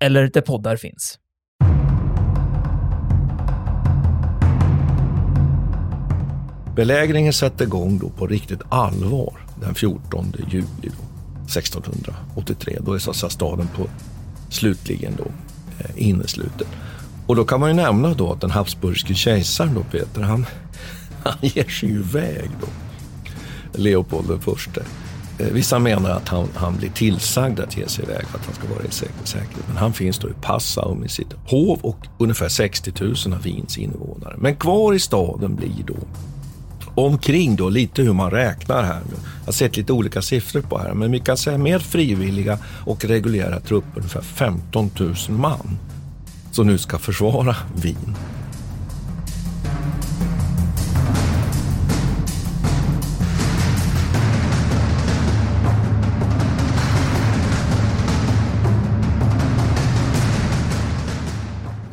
eller där poddar finns. Belägringen satte igång då på riktigt allvar den 14 juli då, 1683. Då är så att staden på slutligen då eh, innesluten. Och då kan man ju nämna då att den habsburgske kejsaren då Peter, han, han ger sig iväg då. Leopold den förste. Eh, vissa menar att han, han blir tillsagd att ge sig iväg för att han ska vara i säkerhet. Men han finns då i Passau med sitt hov och ungefär 60 000 av Wiens invånare. Men kvar i staden blir då omkring då lite hur man räknar här nu. Jag har sett lite olika siffror på här, men vi kan säga med frivilliga och reguljära trupper ungefär 15 000 man som nu ska försvara Wien.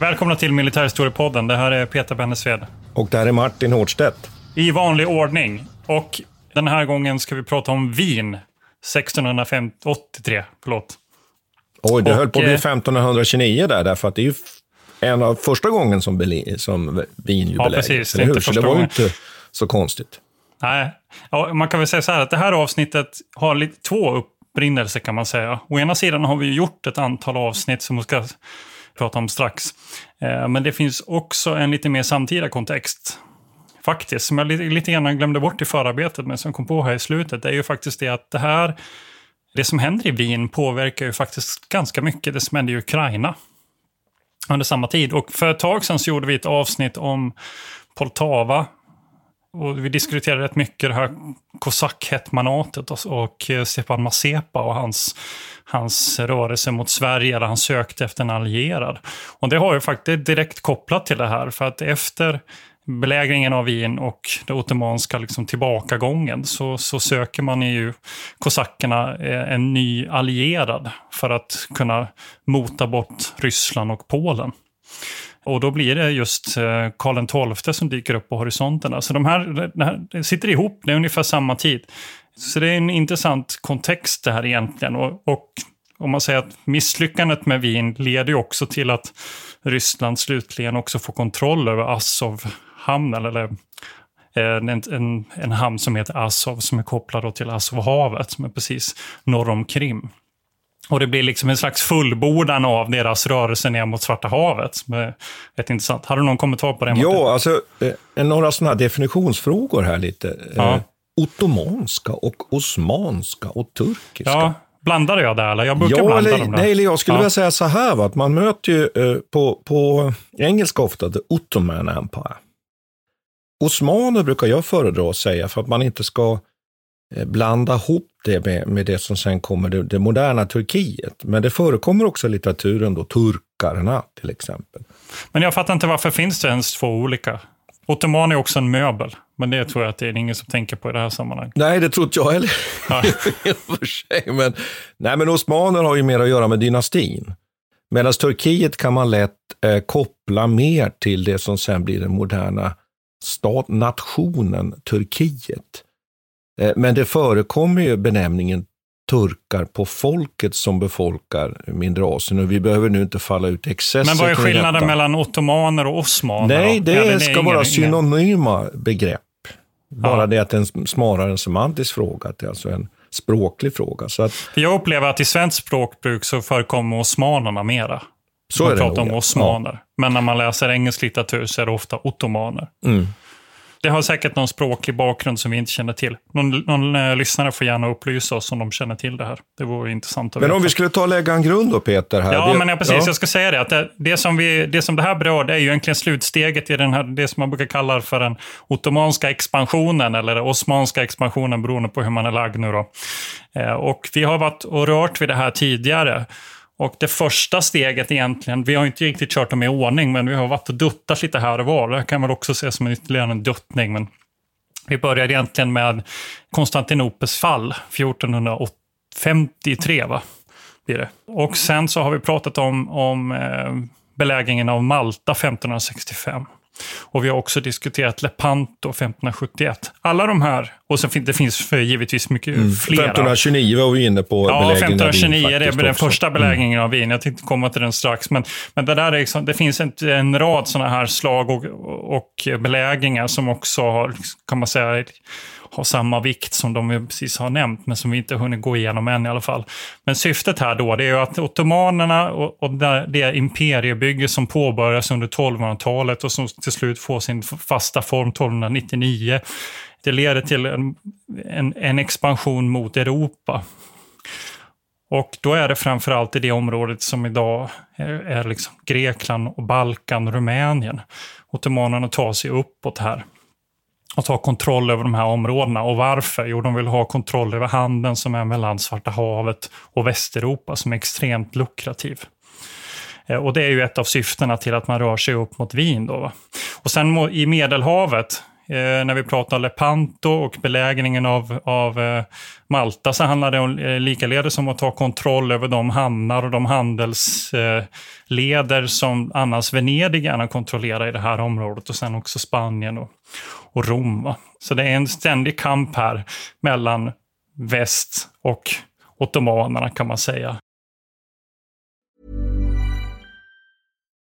Välkomna till Militärhistoriepodden. Det här är Peter Bennesved. Och där är Martin Hårdstedt. I vanlig ordning. Och den här gången ska vi prata om Wien 1683. Förlåt. Oj, det Och, höll på att bli eh, 1529 där, därför att det är ju en av första gången som, Berlin, som Wien ju Ja, belägrades, precis. Det är inte? Så det var gången. inte så konstigt. Nej, ja, man kan väl säga så här att det här avsnittet har lite, två upprinnelser kan man säga. Å ena sidan har vi gjort ett antal avsnitt som ska prata om strax. Eh, men det finns också en lite mer samtida kontext. Faktiskt, som jag lite, lite grann glömde bort i förarbetet, men som kom på här i slutet, det är ju faktiskt det att det här, det som händer i Wien påverkar ju faktiskt ganska mycket det som händer i Ukraina under samma tid. Och för ett tag sedan så gjorde vi ett avsnitt om Poltava. Och vi diskuterade rätt mycket det här kosackhetmanatet och, och eh, Stepan Mazepa och hans, hans rörelse mot Sverige där han sökte efter en allierad. Och det har ju faktiskt direkt kopplat till det här för att efter belägringen av Wien och den ottomanska liksom tillbakagången så, så söker man ju kosackerna eh, en ny allierad för att kunna mota bort Ryssland och Polen. Och då blir det just eh, Karl XII som dyker upp på horisonterna. Så alltså de här, det här det sitter ihop, det är ungefär samma tid. Så det är en intressant kontext det här egentligen. Och, och om man säger att misslyckandet med Wien leder ju också till att Ryssland slutligen också får kontroll över Azov-hamnen, eller eh, en, en, en hamn som heter Azov, som är kopplad då till Azovhavet, som är precis norr om Krim. Och det blir liksom en slags fullbordan av deras rörelse ner mot Svarta havet. Rätt intressant. Har du någon kommentar på det? Martin? Ja, alltså eh, några sådana här definitionsfrågor här lite. Ja. Eh, ottomanska och osmanska och turkiska. Ja, blandade jag där eller? Jag brukar Ja, blanda eller, dem där. nej, eller jag skulle Ja. vilja säga så här, va, att man möter ju eh, på, på engelska ofta the Ottoman Empire. Osmaner brukar jag föredra att säga för att man inte ska eh, blanda ihop det med, med det som sen kommer det, det moderna Turkiet. Men det förekommer också i litteraturen då, turkarna till exempel. Men jag fattar inte varför finns det ens två olika? Ottoman är också en möbel, men det tror jag att det är ingen som tänker på i det här sammanhanget. Nej, det tror inte jag heller Ja. för sig. Men, nej, men osmaner har ju mer att göra med dynastin. Medan Turkiet kan man lätt eh, koppla mer till det som sen blir den moderna stat, nationen Turkiet. Eh, men det förekommer ju benämningen turkar på folket som befolkar mindre Asien och vi behöver nu inte falla ut excesser Men vad är skillnaden mellan ottomaner och osmaner? Nej, det Eller ska vara synonyma begrepp. Bara Ja. det att det är en, snarare en semantisk fråga. Att det är alltså en språklig fråga. Så att, Jag upplever att i svenskt språkbruk så förekommer osmanerna mera. så man är det pratar nog, om ja. osmaner. Men när man läser engelsk litteratur så är det ofta ottomaner. Ja. Mm. Det har säkert någon språklig bakgrund som vi inte känner till. Någon, någon eh, lyssnare får gärna upplysa oss om de känner till det här. Det vore intressant att Men veta. om vi skulle ta och lägga en grund då, Peter? Här. Ja, Det- men ja, precis. ja. Jag ska säga det. Att det, det, som vi, det som det här berör det är ju egentligen slutsteget i den här, det som man brukar kalla för den ottomanska expansionen, eller den osmanska expansionen, beroende på hur man är lagd nu. Då. Eh, och vi har varit och rört vid det här tidigare. Och det första steget egentligen, vi har inte riktigt kört dem i ordning, men vi har varit och duttat lite här och var. Det kan man också se som en ytterligare en duttning. Men vi började egentligen med Konstantinopels fall, 1453 va? Blir det. Och sen så har vi pratat om, om eh, belägringen av Malta 1565. Och vi har också diskuterat Lepanto 1571. Alla de här, och sen fin- det finns givetvis mycket flera. 1529 var vi inne på. Ja, belägringen av Wien 1529 det är den också. första belägringen av Wien. Jag tänkte komma till den strax. Men, men det, där är liksom, det finns en, en rad sådana här slag och, och belägringar som också har, kan man säga, har samma vikt som de vi precis har nämnt, men som vi inte hunnit gå igenom än i alla fall. Men syftet här då, det är ju att ottomanerna och, och det imperiebygge som påbörjas under 1200-talet och som till slut får sin fasta form 1299, det leder till en, en, en expansion mot Europa. Och då är det framförallt i det området som idag är, är liksom Grekland, och Balkan, Rumänien. Ottomanerna tar sig uppåt här och tar kontroll över de här områdena. Och varför? Jo, de vill ha kontroll över handeln som är mellan Svarta havet och Västeuropa som är extremt lukrativ. Eh, och det är ju ett av syftena till att man rör sig upp mot Wien. Då, va? Och sen i Medelhavet, Eh, när vi pratar Lepanto och belägringen av, av eh, Malta, så handlar det om, eh, likaledes om att ta kontroll över de hamnar och de handelsleder eh, som annars Venedig gärna kontrollerar i det här området och sen också Spanien och, och Rom. Va? Så det är en ständig kamp här mellan väst och ottomanerna kan man säga.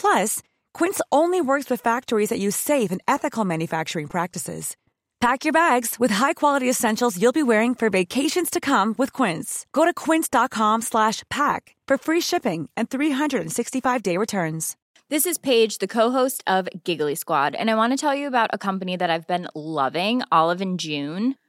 Plus, Quince only works with factories that use safe and ethical manufacturing practices. Pack your bags with high-quality essentials you'll be wearing for vacations to come with Quince. Go to quince.com slash pack for free shipping and 365-day returns. This is Paige, the co-host of Giggly Squad, and I want to tell you about a company that I've been loving, Olive and June.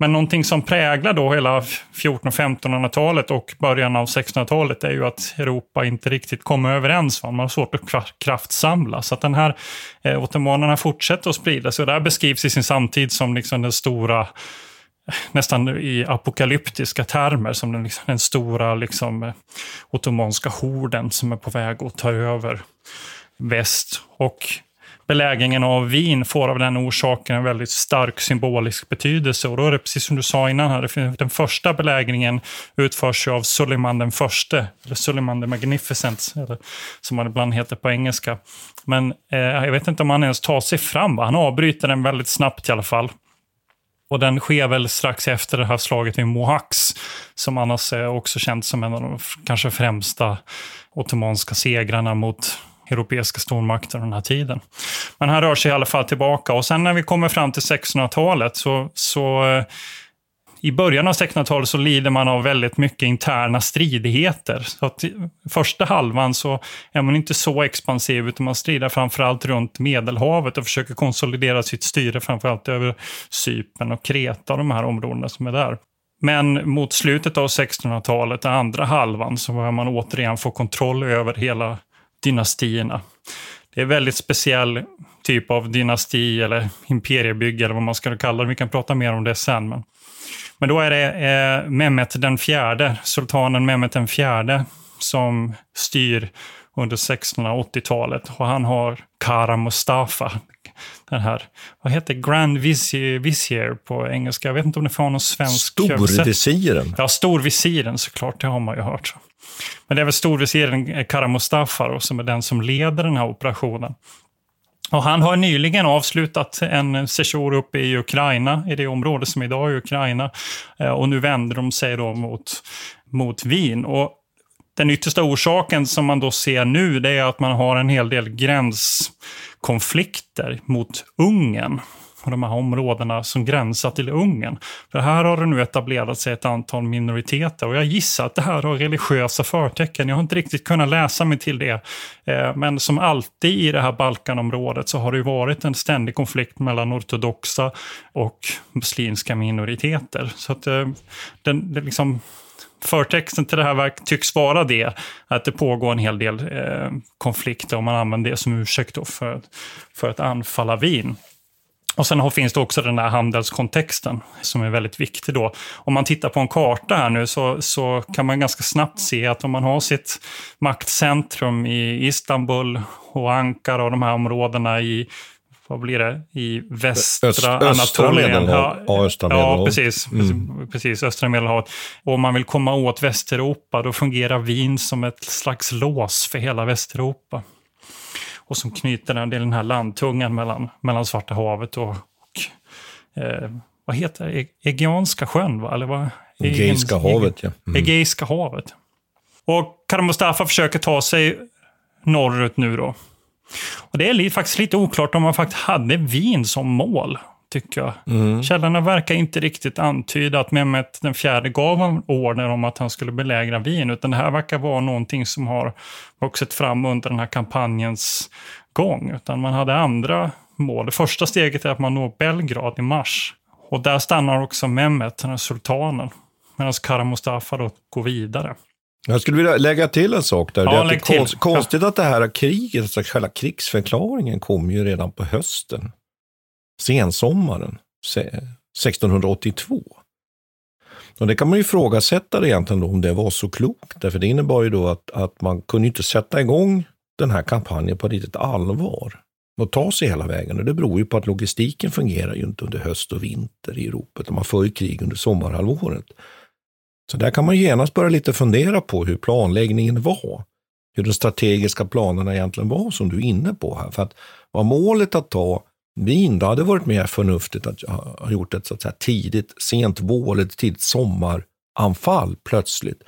Men någonting som präglar då hela 1400 och 1500-talet och början av 1600-talet är ju att Europa inte riktigt kommer överens. Va? Man har svårt att kraftsamla. Så att den här eh, ottomanerna fortsätter att sprida sig. Det här beskrivs i sin samtid som liksom den stora eh, nästan i apokalyptiska termer som den, liksom, den stora liksom, eh, ottomanska horden som är på väg att ta över väst. Och belägringen av Wien får av den orsaken en väldigt stark symbolisk betydelse. Och då är det precis som du sa innan, här, den första belägringen utförs av Suleiman den förste, eller Suleiman the Magnificent, eller, som han ibland heter på engelska. Men eh, jag vet inte om han ens tar sig fram, va? han avbryter den väldigt snabbt i alla fall. Och den sker väl strax efter det här slaget vid Mohacs, som annars är också känt som en av de kanske främsta ottomanska segrarna mot europeiska stormakter den här tiden. Men han rör sig i alla fall tillbaka. Och sen när vi kommer fram till 1600-talet så, så eh, i början av 1600-talet så lider man av väldigt mycket interna stridigheter. Så att första halvan så är man inte så expansiv, utan man strider framförallt runt Medelhavet och försöker konsolidera sitt styre framförallt över Cypern och Kreta och de här områdena som är där. Men mot slutet av 1600-talet, den andra halvan, så börjar man återigen få kontroll över hela dynastierna. Det är väldigt speciell typ av dynasti eller imperiebygge eller vad man ska kalla det. Vi kan prata mer om det sen. Men, men då är det eh, Mehmet den fjärde, sultanen Mehmet den fjärde, som styr under 1680-talet. Och han har Kara Mustafa, den här, vad heter Grand Vizier på engelska? Jag vet inte om det får någon svensk Storvisiren. Ja, storvisiren såklart, det har man ju hört. Men det är väl storvisiren Kara Mustafa som är den som leder den här operationen. Och han har nyligen avslutat en sejour uppe i Ukraina, i det område som idag är Ukraina. Eh, och nu vänder de sig då mot, mot Wien. Och den yttersta orsaken som man då ser nu, det är att man har en hel del gränskonflikter mot Ungern och de här områdena som gränsar till Ungern. För här har det nu etablerat sig ett antal minoriteter och jag gissar att det här har religiösa förtecken. Jag har inte riktigt kunnat läsa mig till det. Eh, men som alltid i det här Balkanområdet så har det varit en ständig konflikt mellan ortodoxa och muslimska minoriteter. Så att eh, den, det liksom förtexten till det här verk tycks vara det, att det pågår en hel del eh, konflikter och man använder det som ursäkt för, för att anfalla Wien. Och sen finns det också den där handelskontexten som är väldigt viktig då. Om man tittar på en karta här nu så, så kan man ganska snabbt se att om man har sitt maktcentrum i Istanbul och Ankara och de här områdena i vad blir det, i västra Öst, Anatolien. Ja, ja, östra ja, precis, mm. precis. Östra Medelhavet. Och om man vill komma åt Västeuropa, då fungerar Wien som ett slags lås för hela Västeuropa och som knyter den, den här landtungan mellan, mellan Svarta havet och, och eh, vad heter det? Egeanska sjön, va? Eller vad? Egeiska havet, ja. Mm. Egeiska havet. Och Kara Mustafa försöker ta sig norrut nu då. Och det är faktiskt lite oklart om man faktiskt hade Wien som mål tycker jag. Mm. Källorna verkar inte riktigt antyda att Mehmet den fjärde gav order om att han skulle belägra Wien, utan det här verkar vara någonting som har vuxit fram under den här kampanjens gång. Utan man hade andra mål. Det första steget är att man når Belgrad i mars. Och där stannar också Mehmet, den här sultanen. Medan Kara Mustafa då går vidare. Jag skulle vilja lägga till en sak där. Ja, det är konst, konstigt att det här kriget, alltså själva krigsförklaringen, kom ju redan på hösten sensommaren 1682. Och det kan man ju ifrågasätta egentligen då, om det var så klokt, därför det innebar ju då att, att man kunde inte sätta igång den här kampanjen på riktigt allvar och ta sig hela vägen. Och det beror ju på att logistiken fungerar ju inte under höst och vinter i Europa, utan man för ju krig under sommarhalvåret. Så där kan man genast börja lite fundera på hur planläggningen var. Hur de strategiska planerna egentligen var som du är inne på här. För att var målet att ta vin, då hade det varit mer förnuftigt att ha gjort ett så att säga, tidigt, sent vår eller tidigt sommaranfall plötsligt.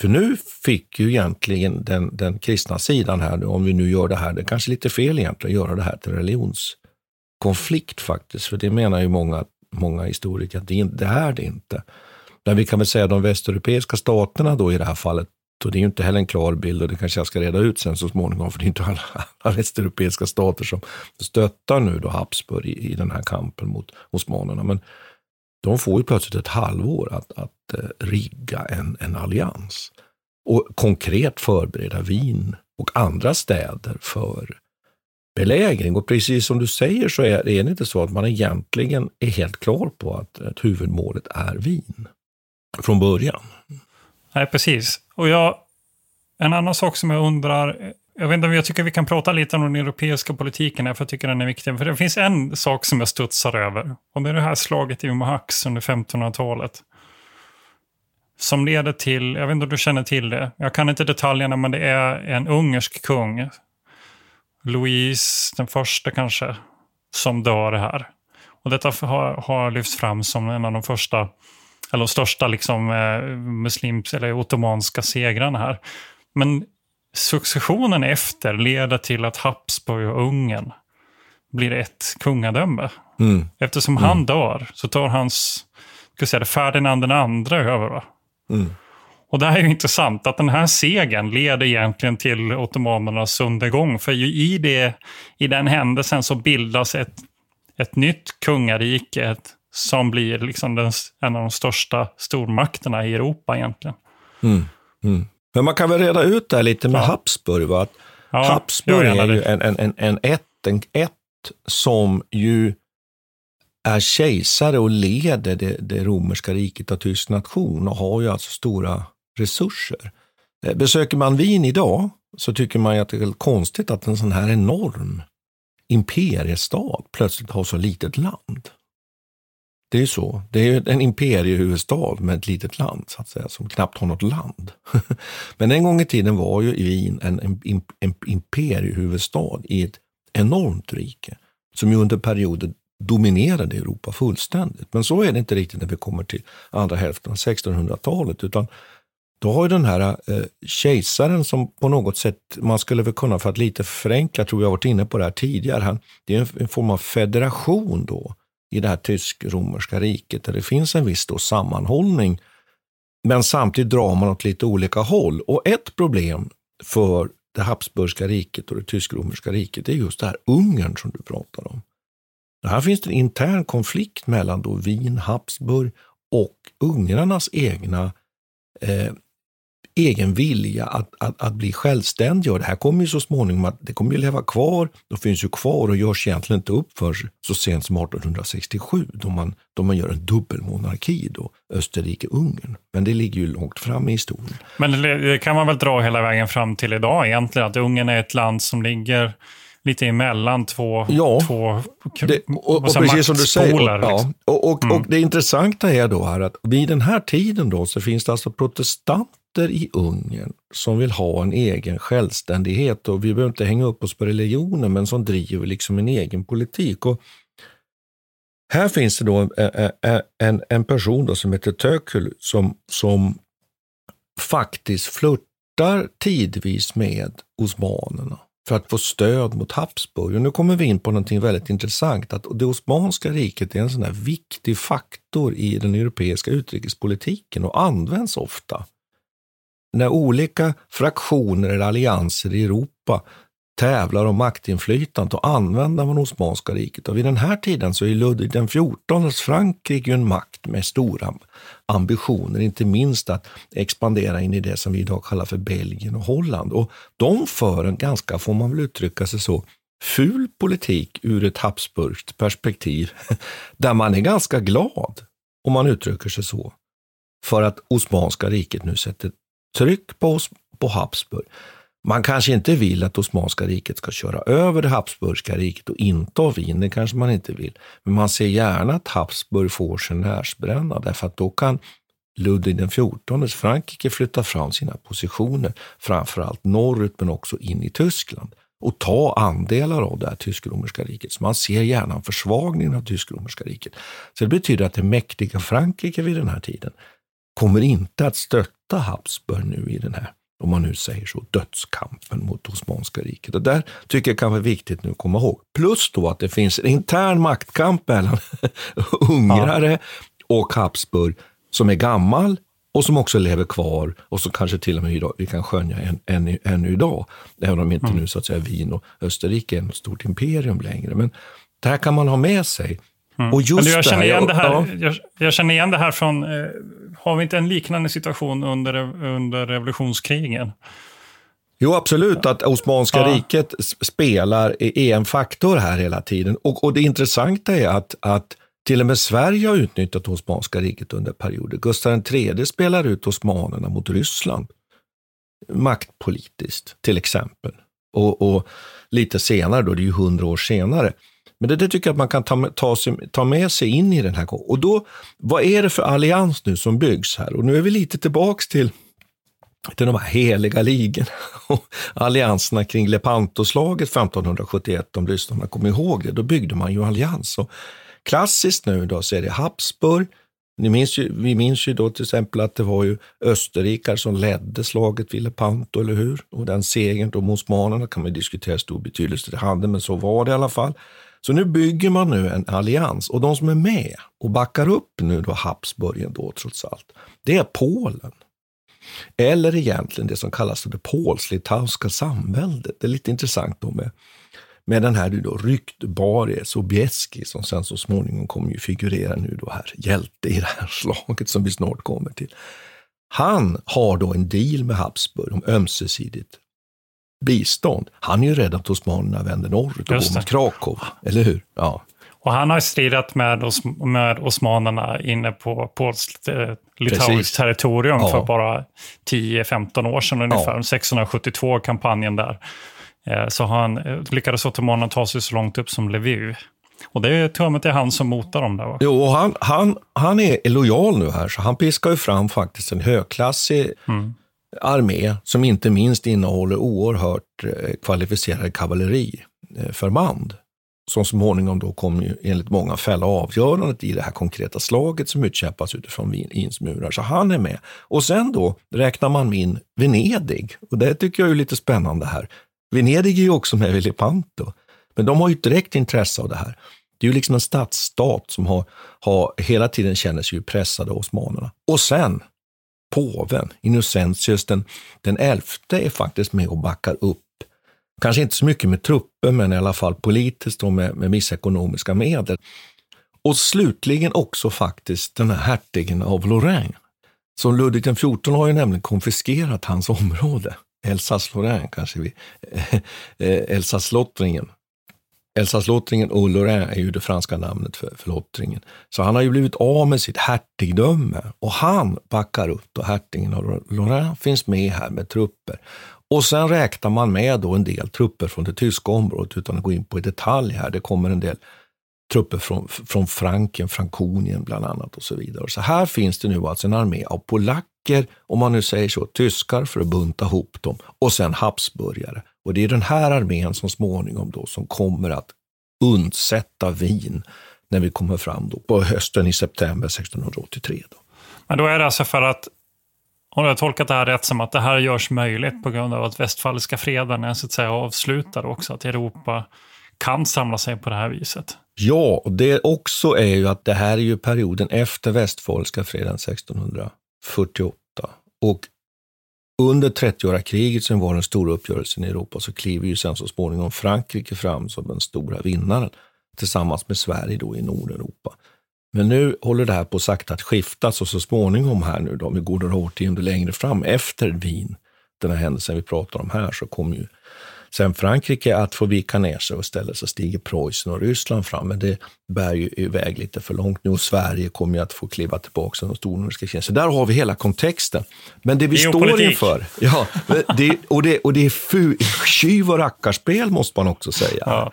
För nu fick ju egentligen den, den kristna sidan här, om vi nu gör det här, det är kanske lite fel egentligen att göra det här till religionskonflikt faktiskt, för det menar ju många, många historiker att det, det är det inte. Men vi kan väl säga de västeuropeiska staterna då i det här fallet och det är ju inte heller en klar bild och det kanske jag ska reda ut sen så småningom, för det är inte alla, alla västeuropeiska stater som stöttar nu då Habsburg i, i den här kampen mot osmanerna. Men de får ju plötsligt ett halvår att, att eh, rigga en, en allians och konkret förbereda Wien och andra städer för belägring. Och precis som du säger så är, är det inte så att man egentligen är helt klar på att, att huvudmålet är Wien från början. Nej, precis. Och jag, en annan sak som jag undrar, jag vet inte om jag tycker vi kan prata lite om den europeiska politiken här, för jag tycker den är viktig. För det finns en sak som jag studsar över, och det är det här slaget i Umahax under 1500-talet. Som leder till, jag vet inte om du känner till det, jag kan inte detaljerna, men det är en ungersk kung, Louise den första kanske, som dör här. Och detta har, har lyfts fram som en av de första, eller de största liksom, eh, muslims eller ottomanska segrarna här. Men successionen efter leder till att Habsburg och Ungern blir ett kungadöme. Mm. Eftersom Mm. han dör så tar hans ska säga, det, Ferdinand den andra över. Va? Mm. Och det här är ju intressant, att den här segern leder egentligen till ottomanernas undergång. För ju i, det, i den händelsen så bildas ett, ett nytt kungarike ett, som blir liksom den, en av de största stormakterna i Europa egentligen. Mm. Mm. Men man kan väl reda ut det här lite med Ja. Habsburg. Va? Att Ja, Habsburg är ju en, en, en, en, ett, en ett som ju är kejsare och leder det, det romerska riket av tysk nation och har ju alltså stora resurser. Eh, Besöker man Wien idag så tycker man ju att det är konstigt att en sån här enorm imperiestat plötsligt har så litet land. Det är ju så. Det är en imperiehuvudstad med ett litet land, så att säga, som knappt har något land. Men en gång i tiden var ju Wien en, en, imperiehuvudstad i ett enormt rike, som ju under perioder dominerade Europa fullständigt. Men så är det inte riktigt när vi kommer till andra hälften av 1600-talet, utan då har ju den här eh, kejsaren som på något sätt, man skulle väl kunna för att lite förenkla, tror jag varit inne på det här tidigare, han, det är en, en form av federation då i det här tysk-romerska riket där det finns en viss då sammanhållning. Men samtidigt drar man åt lite olika håll. Och ett problem för det habsburgska riket och det tysk-romerska riket är just det här Ungern som du pratar om. Här finns det en intern konflikt mellan då Wien, Habsburg och ungrarnas egna eh, egen vilja att, att, att bli självständiga. Och det här kommer ju så småningom att det kommer ju leva kvar. De finns ju kvar och görs egentligen inte upp för så sent som 1867 då man, då man gör en dubbelmonarki då, Österrike-Ungern. Men det ligger ju långt fram i historien. Men det, kan man väl dra hela vägen fram till idag egentligen, att Ungern är ett land som ligger lite emellan två, Ja, två Det, och, och precis som du säger, maktspolar, och, ja, liksom. och, och, Mm. och det intressanta är då här att vid den här tiden då så finns det alltså protestanter i Ungern som vill ha en egen självständighet och vi behöver inte hänga upp oss på religionen men som driver liksom en egen politik. Och här finns det då en, en- en, person då som heter Tökul som, som faktiskt flörtar tidvis med osmanerna för att få stöd mot Habsburg. Och nu kommer vi in på någonting väldigt intressant, att det Osmanska riket är en sån här viktig faktor i den europeiska utrikespolitiken och används ofta. När olika fraktioner eller allianser i Europa tävlar om maktinflytande och använder man Osmanska riket. Och vid den här tiden så är Ludvig den XIVs Frankrike en makt med stora ambitioner, inte minst att expandera in i det som vi idag kallar för Belgien och Holland. Och de för en ganska, får man väl uttrycka sig så, ful politik ur ett Habsburgskt perspektiv, där man är ganska glad, om man uttrycker sig så, för att Osmanska riket nu sätter tryck på, oss, på Habsburg. Man kanske inte vill att Osmanska riket ska köra över det Habsburgska riket och inta Wien, det kanske man inte vill. Men man ser gärna att Habsburg får sin närsbränna, därför att då kan Ludvig den XIVs Frankrike flytta fram sina positioner, framförallt norrut men också in i Tyskland och ta andelar av det här tysk-romerska riket. Så man ser gärna en försvagning av tysk-romerska riket. Så det betyder att det mäktiga Frankrike vid den här tiden kommer inte att stötta Habsburg nu i den här, om man nu säger så, dödskampen mot Osmanska riket. Och där tycker jag kan vara viktigt nu att komma ihåg. Plus då att det finns en intern maktkamp mellan ungrare och Habsburg som är gammal och som också lever kvar och som kanske till och med idag, vi kan skönja än, än, ännu idag. Även om inte nu så att säga Wien och Österrike är något stort imperium längre. Men det här kan man ha med sig. Och just Mm. Men jag, känner igen det här, ja. jag, jag känner igen det här från, eh, har vi inte en liknande situation under, under revolutionskrigen? Jo, absolut att Osmanska Ja. riket spelar, är en faktor här hela tiden. Och, och det intressanta är att, att till och med Sverige har utnyttjat Osmanska riket under perioder. Gustav III spelar ut osmanerna mot Ryssland maktpolitiskt, till exempel. Och, och lite senare, då, det är ju hundra år senare. Men det, det tycker jag att man kan ta, med- ta, sig, ta med sig in i den här gången. Och då, vad är det för allians nu som byggs här? Och nu är vi lite tillbaks till till de här heliga ligorna och allianserna kring Lepantoslaget 1571, om lyssnarna kommer ihåg det. Då byggde man ju allians. Och Klassiskt nu då så är det Habsburg. Ni minns ju, vi minns ju då till exempel att det var ju österrikare som ledde slaget vid Lepanto, eller hur? Och den segern då mot osmanerna kan man diskutera stor betydelse det hade, men så var det i alla fall. Så nu bygger man nu en allians och de som är med och backar upp nu då Habsburgen då trots allt, det är Polen. Eller egentligen det som kallas för det polsk-litauiska samväldet. Det är lite intressant då med, med den här då ryktbare Sobieski som sen så småningom kommer ju figurera nu då här, hjälte i det här slaget som vi snart kommer till. Han har då en deal med Habsburg om ömsesidigt bistånd. Han är ju rädd att osmanerna vänder norrut och går mot Krakow, eller hur? Ja. Och han har stridit med, os med osmanerna inne på polskt eh, litauiskt territorium ja. för bara 10-15 år sedan ungefär. Ja. 672 kampanjen där. Eh, så han eh, lyckades ottomanerna ta sig så långt upp som Lviv. Och det är tummet är han som motar dem där va? Jo, och han, han, han är lojal nu här, så han piskar ju fram faktiskt en högklassig mm armé som inte minst innehåller oerhört eh, kvalificerade kavalleriförband eh, som småningom då kommer ju enligt många fälla avgörandet i det här konkreta slaget som utkämpas utifrån Wiens murar. Så han är med. Och sen då räknar man in Venedig och det tycker jag är lite spännande här. Venedig är ju också med vid Lepanto, men de har ju ett direkt intresse av det här. Det är ju liksom en stadsstat som har, har hela tiden känner sig pressade av osmanerna. Och sen påven, Innocentius den, den elfte, är faktiskt med och backar upp Kanske inte så mycket med trupper, men i alla fall politiskt och med, med vissa ekonomiska medel. Och slutligen också faktiskt den här hertigen av Lorraine. Så Ludvig XIV har ju nämligen konfiskerat hans område. Elsass-Lorraine kanske vi, eh, Elsass-Lottringen. Elsass-Lottringen och Lorraine är ju det franska namnet för, för lottringen. Så han har ju blivit av med sitt hertigdöme och han backar upp och hertigen av Lorraine finns med här med trupper. Och sen räknar man med då en del trupper från det tyska området utan att gå in på i detalj här. Det kommer en del trupper från, från Franken, Frankonien bland annat och så vidare. Så här finns det nu alltså en armé av polacker, om man nu säger så, tyskar för att bunta ihop dem och sen habsburgare. Och det är den här armén som småningom då som kommer att undsätta Wien när vi kommer fram då på hösten i september 1683. Då. Men då är det alltså för att har jag tolkat det här rätt som att det här görs möjligt på grund av att västfaliska freden är så att säga avslutad också, att Europa kan samla sig på det här viset? Ja, och det också är ju att det här är ju perioden efter västfaliska freden 1648. Och under 30-åriga kriget som var den stora uppgörelsen i Europa så kliver ju sen så småningom Frankrike fram som den stora vinnaren tillsammans med Sverige då i Nordeuropa. Men nu håller det här på sakta att skiftas och så småningom här nu då, om vi går några årtionden längre fram efter Wien, den här händelsen vi pratar om här, så kommer ju sen Frankrike att få vika ner sig och istället så stiger Preussen och Ryssland fram. Men det bär ju iväg lite för långt nu och Sverige kommer ju att få kliva tillbaka som de stornordiska kina. Så där har vi hela kontexten. Men det vi står inför, ja, det, och, det, och det är fu, tjuv och rackarspel måste man också säga. Ja.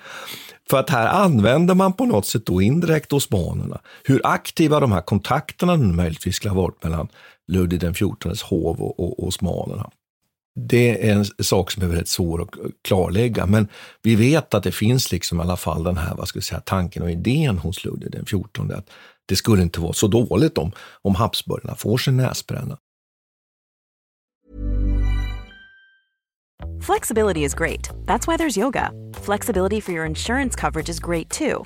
För att här använder man på något sätt då indirekt osmanerna. Hur aktiva de här kontakterna nu möjligtvis skulle ha varit mellan Ludvig XIVs hov och, och, och osmanerna. Det är en sak som är väldigt svår att klarlägga, men vi vet att det finns liksom i alla fall den här vad ska jag säga, tanken och idén hos Ludvig XIV att det skulle inte vara så dåligt om, om Habsburgarna får sin näsbränna. Flexibility is great. That's why there's yoga. Flexibility for your insurance coverage is great too.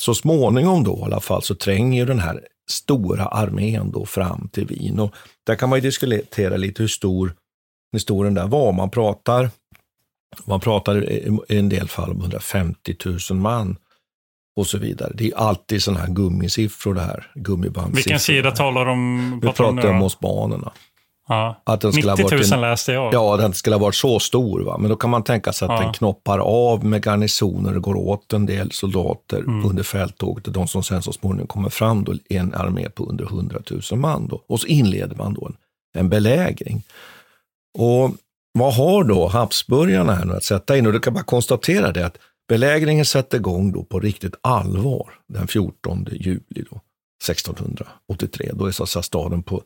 Så småningom då i alla fall så tränger den här stora armén då fram till Wien. Och där kan man ju diskutera lite hur stor historien där var. Man pratar, man pratar i en del fall om 150 000 man och så vidare. Det är alltid sådana här gummisiffror det här. Gummibandsiffror. Vilken sida talar om? Vi pratar om osmanerna. Ja. Att den 90 000 ha varit en, läste jag. Ja, den skulle ha varit så stor. Va? Men då kan man tänka sig att Ja. den knoppar av med garnisoner och går åt en del soldater Mm. under fälttåget. De som sen så småningom kommer fram då, en armé på under 100 000 man. Då. Och så inleder man då en, en belägring. Och vad har då Habsburgarna här nu att sätta in? Och du kan bara konstatera det att belägringen sätter igång då på riktigt allvar den 14 juli då, 1683. Då är så att säga staden på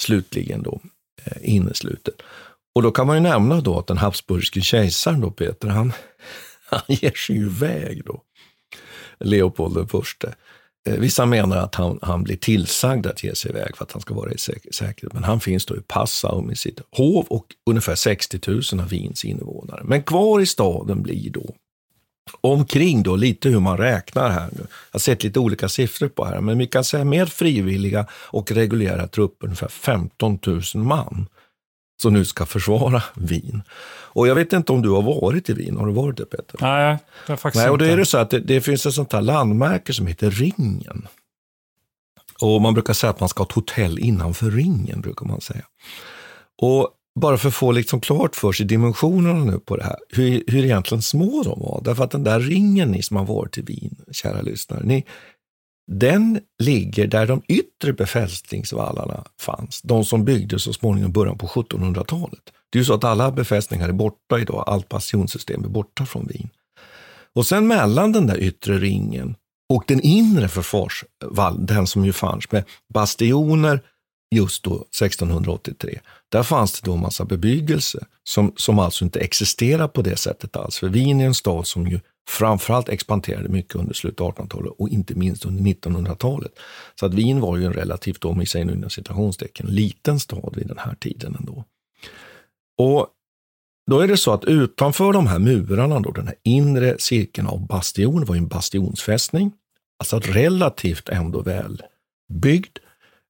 slutligen då Innesluten. inneslutet. Och då kan man ju nämna då att den habsburgske kejsaren då, Peter, han, han ger sig ju iväg då. Leopold den förste. Eh, vissa menar att han, han blir tillsagd att ge sig iväg för att han ska vara i säkerhet. Men han finns då i Passau med sitt hov och ungefär 60 000 av Wiens invånare. Men kvar i staden blir då omkring då lite hur man räknar här nu. Jag har sett lite olika siffror på här, men vi kan säga med frivilliga och reguljära trupper ungefär 15 000 man som nu ska försvara Wien. Och jag vet inte om du har varit i Wien, har du varit det Peter? Nej, det är faktiskt Nej, och då är det så att det, det finns ett sånt här landmärke som heter Ringen. Och man brukar säga att man ska ha ett hotell innanför ringen, brukar man säga. Och bara för att få liksom klart för sig dimensionerna nu på det här, hur, hur egentligen små de var. Därför att den där ringen, ni som har varit i Wien, kära lyssnare, ni, den ligger där de yttre befästningsvallarna fanns. De som byggdes så småningom i början på 1700-talet. Det är ju så att alla befästningar är borta idag, allt passionssystem är borta från Wien. Och sen mellan den där yttre ringen och den inre försvarsvallen, den som ju fanns med bastioner just då 1683, där fanns det då en massa bebyggelse som, som alltså inte existerar på det sättet alls. För Wien är en stad som ju framförallt expanderade mycket under slutet av 1800-talet och inte minst under 1900-talet. Så att Wien var ju en relativt, om vi säger nu inom citationstecken, liten stad vid den här tiden ändå. Och då är det så att utanför de här murarna, då, den här inre cirkeln av bastion, var ju en bastionsfästning, alltså relativt ändå väl byggd.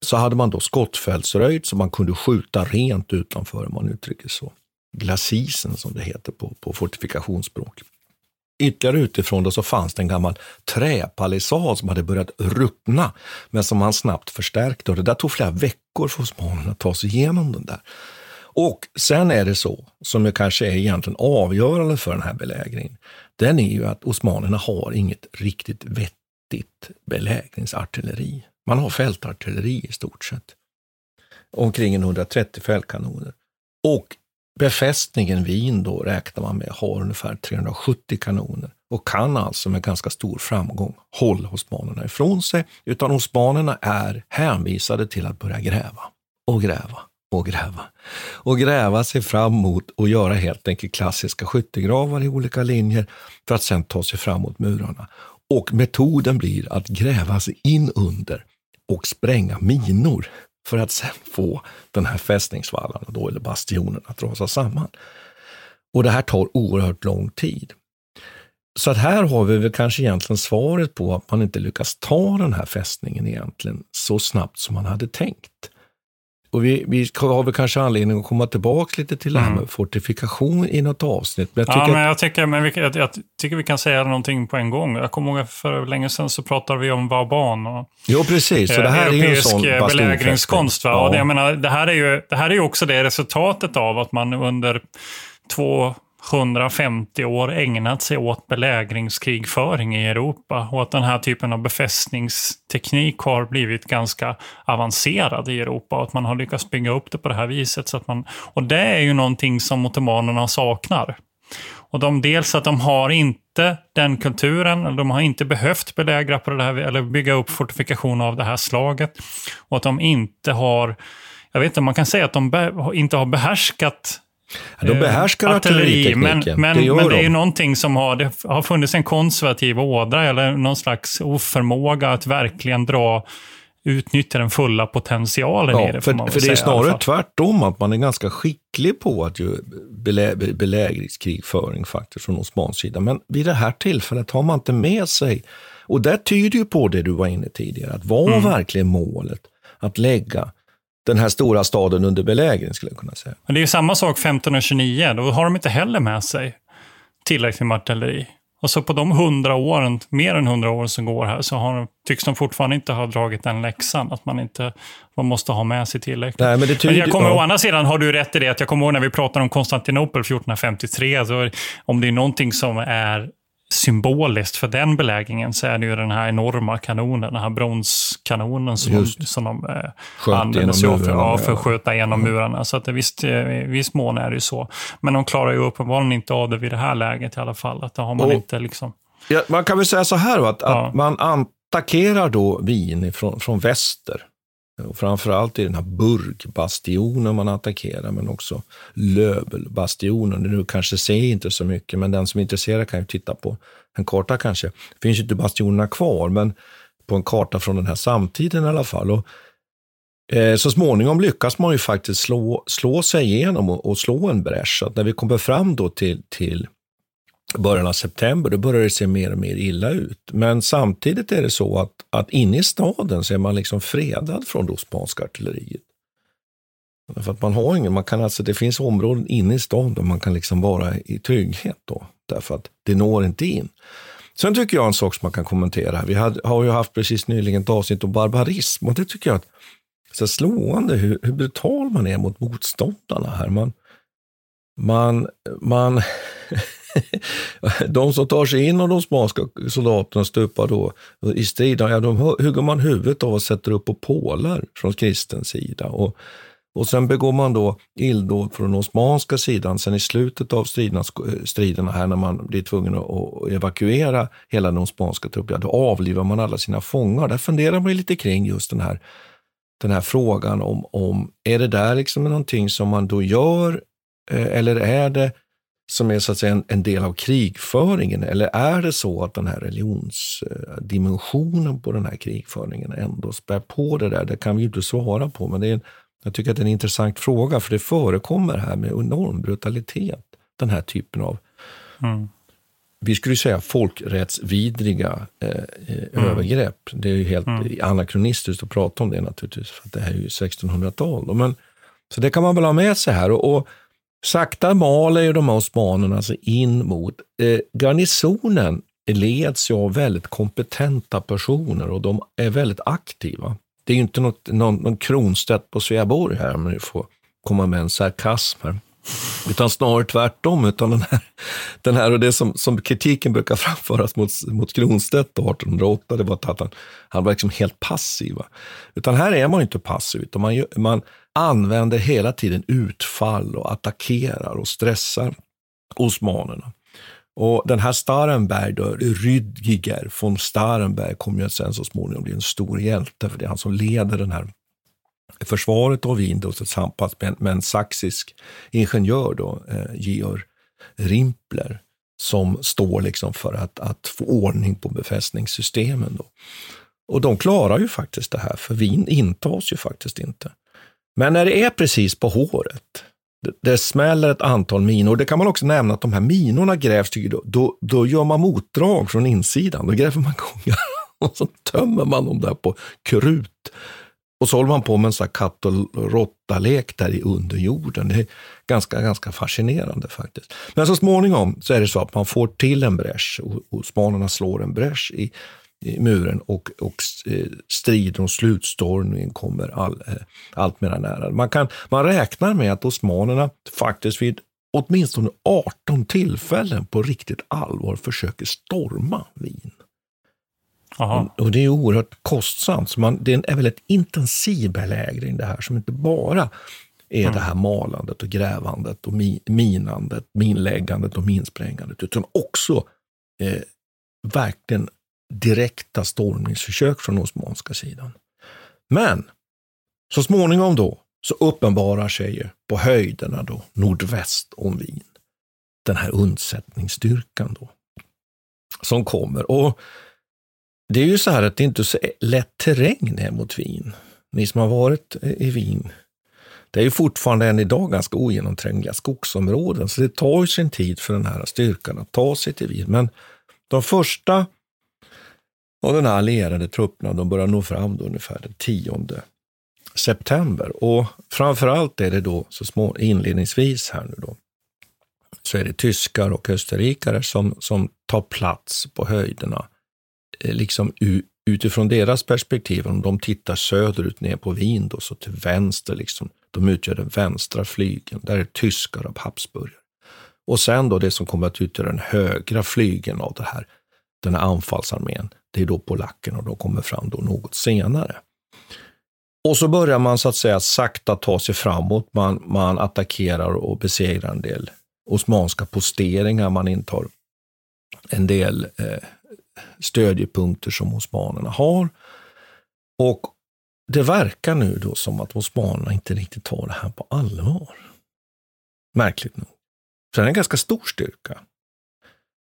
Så hade man då skottfältsröjd så man kunde skjuta rent utanför, om man uttrycker så. Glasisen som det heter på, på fortifikationsspråk. Ytterligare utifrån då så fanns det en gammal träpalissad som hade börjat ruttna, men som man snabbt förstärkte. Och det där tog flera veckor för osmanerna att ta sig igenom den där. Och sen är det så, som ju kanske är egentligen avgörande för den här belägringen, den är ju att osmanerna har inget riktigt vettigt belägringsartilleri. Man har fältartilleri i stort sett. Omkring 130 fältkanoner. Och befästningen Wien då räknar man med har ungefär 370 kanoner och kan alltså med ganska stor framgång hålla osmanerna ifrån sig. Utan osmanerna är hänvisade till att börja gräva och gräva och gräva. Och gräva sig fram mot och göra helt enkelt klassiska skyttegravar i olika linjer för att sedan ta sig fram mot murarna. Och metoden blir att gräva sig in under och spränga minor för att sen få den här fästningsvallarna, då, eller bastionen, att rasa samman. Och det här tar oerhört lång tid. Så att här har vi väl kanske egentligen svaret på att man inte lyckas ta den här fästningen egentligen så snabbt som man hade tänkt. Och vi, vi har väl kanske anledning att komma tillbaka lite till det här med fortifikation i något avsnitt. Men jag ja, tycker men att, jag, tycker, men vi, jag, jag tycker vi kan säga någonting på en gång. Jag kommer ihåg för länge sedan så pratade vi om Vauban. Och, jo, precis. Så det eh, här är ju en sån belägringskonst. Va? Ja. Och det, jag menar, det, här är ju, det här är ju också det resultatet av att man under två 150 år ägnat sig åt belägringskrigföring i Europa och att den här typen av befästningsteknik har blivit ganska avancerad i Europa och att man har lyckats bygga upp det på det här viset. Så att man, och det är ju någonting som ottomanerna saknar. Och de, dels att de har inte den kulturen, de har inte behövt belägra på det här, eller bygga upp fortifikationer av det här slaget. Och att de inte har, jag vet inte, man kan säga att de be, inte har behärskat Ja, de behärskar eh, artilleritekniken. Men, men, det, gör men det de. är ju någonting som har, det har funnits en konservativ ådra eller någon slags oförmåga att verkligen dra utnyttja den fulla potentialen i det. för, för det är säga, i alla snarare tvärtom, att man är ganska skicklig på att göra belä, belägringskrigföring faktiskt från Osmans sida. Men vid det här tillfället har man inte med sig, och det tyder ju på det du var inne tidigare, att var Mm. verkligen målet att lägga den här stora staden under belägring, skulle jag kunna säga. Men det är ju samma sak 1529, då har de inte heller med sig tillräckligt med artilleri. Och så på de hundra åren, mer än hundra år som går här, så har, tycks de fortfarande inte ha dragit den läxan, att man inte man måste ha med sig tillräckligt. Nej, men det tyder- jag kommer, ja. Å andra sidan har du rätt i det, att jag kommer ihåg när vi pratade om Konstantinopel 1453, så om det är någonting som är symboliskt för den belägringen så är det ju den här enorma kanonen, den här bronskanonen som Just. som de eh, använder genom sig av för, ja, för att skjuta igenom murarna. Så att det visst, eh, i viss mån är det ju så. Men de klarar ju uppenbarligen inte av det vid det här läget i alla fall. Att det har man Och- inte liksom... Ja, man kan väl säga så här, va, att, Ja. att man attackerar då Wien från, från väster. Och framförallt i den här burkbastionen man attackerar, men också Löbelbastionen. Nu kanske ser inte så mycket, men den som är intresserad kan ju titta på en karta kanske. Det finns ju inte bastionerna kvar, men på en karta från den här samtiden i alla fall. Och, eh, så småningom lyckas man ju faktiskt slå, slå sig igenom och, och slå en bräsch. Så att när vi kommer fram då till, till början av september, då börjar det se mer och mer illa ut. Men samtidigt är det så att, att inne i staden så är man liksom fredad från det osmanska artilleriet. För att man har ingen, man kan alltså, det finns områden inne i stan där man kan liksom vara i trygghet då, därför att det når inte in. Sen tycker jag en sak som man kan kommentera, vi hade, har ju haft precis nyligen ett avsnitt om barbarism och det tycker jag att så slående hur, hur brutal man är mot motståndarna här. Man, man, man de som tar sig in av de spanska soldaterna stupar då i striden, ja, de hugger man huvudet av och sätter upp på pålar från kristen sida. Och, och sen begår man då illdåd från den osmanska sidan. Sen i slutet av striderna, eh, striderna här när man blir tvungen att att evakuera hela den osmanska truppen, ja, då avlivar man alla sina fångar. Där funderar man lite kring just den här, den här frågan om, om, är det där liksom någonting som man då gör eh, eller är det som är så att säga en, en del av krigföringen? Eller är det så att den här religionsdimensionen på den här krigföringen ändå spär på det där? Det kan vi ju inte svara på, men det är en, jag tycker att det är en intressant fråga, för det förekommer här med enorm brutalitet, den här typen av Mm. vi skulle säga folkrättsvidriga eh, eh, Mm. övergrepp. Det är ju helt Mm. anakronistiskt att prata om det naturligtvis, för att det här är ju 1600-tal. då. Men, så det kan man väl ha med sig här. Och, och sakta maler ju de här osmanerna alltså sig in mot eh, garnisonen leds ju av väldigt kompetenta personer och de är väldigt aktiva. Det är ju inte något, någon, någon Kronstedt på Sveaborg här, men ni får komma med en sarkasm här. Utan snarare tvärtom. Utan den här, den här och det som, som kritiken brukar framföras mot, mot Kronstedt 1808, det var att han, han var liksom helt passiv. Utan här är man ju inte passiv, utan man, man använder hela tiden utfall och attackerar och stressar osmanerna. Och den här Starenberg, då, Rüdiger von Starenberg, kommer ju sen så småningom bli en stor hjälte, för det är han som leder den här försvaret av Wien då, tillsammans med, en- med en saxisk ingenjör, då, eh, Georg Rimpler, som står liksom för att, att få ordning på befästningssystemen. Då. Och de klarar ju faktiskt det här, för Wien intas ju faktiskt inte. Men när det är precis på håret, det, det smäller ett antal minor. Det kan man också nämna att de här minorna grävs, då, då gör man motdrag från insidan. Då gräver man gångar och så tömmer man dem där på krut. Och så håller man på med en sån här katt och råttalek där i underjorden. Det är ganska, ganska fascinerande faktiskt. Men så småningom så är det så att man får till en bräsch och, och spanarna slår en bräsch i muren och, och eh, striden och slutstormningen kommer all, eh, allt mer nära. Man, kan, man räknar med att osmanerna faktiskt vid åtminstone 18 tillfällen på riktigt allvar försöker storma Wien. Och, och, det är oerhört kostsamt. Så man, det är väl ett intensivbelägring det här som inte bara är mm. det här malandet och grävandet och mi, minandet, minläggandet och minsprängandet, utan också eh, verkligen direkta stormningsförsök från osmanska sidan. Men så småningom då så uppenbarar sig ju på höjderna då, nordväst om Wien, den här undsättningsstyrkan då, som kommer. Och det är ju så här att det inte är så lätt terräng ner mot Wien. Ni som har varit i Wien, det är ju fortfarande än idag ganska ogenomträngliga skogsområden, så det tar ju sin tid för den här styrkan att ta sig till Wien. Men de första och den här allierade trupperna, de börjar nå fram då ungefär den 10 september. Och framförallt är det då så små, inledningsvis här nu då, så är det tyskar och österrikare som, som tar plats på höjderna eh, liksom utifrån deras perspektiv, om de tittar söderut ner på Wien, då, så till vänster, liksom, de utgör den vänstra flygeln. Där är tyskar och Habsburgare. Och sen då det som kommer att utgöra den högra flygeln av det här, den här anfallsarmén, det är då polackerna och de kommer fram då något senare. Och så börjar man så att säga sakta ta sig framåt. Man, man attackerar och besegrar en del osmanska posteringar. Man intar en del eh, stödjepunkter som osmanerna har. Och det verkar nu då som att osmanerna inte riktigt tar det här på allvar. Märkligt nog. Så det är en ganska stor styrka.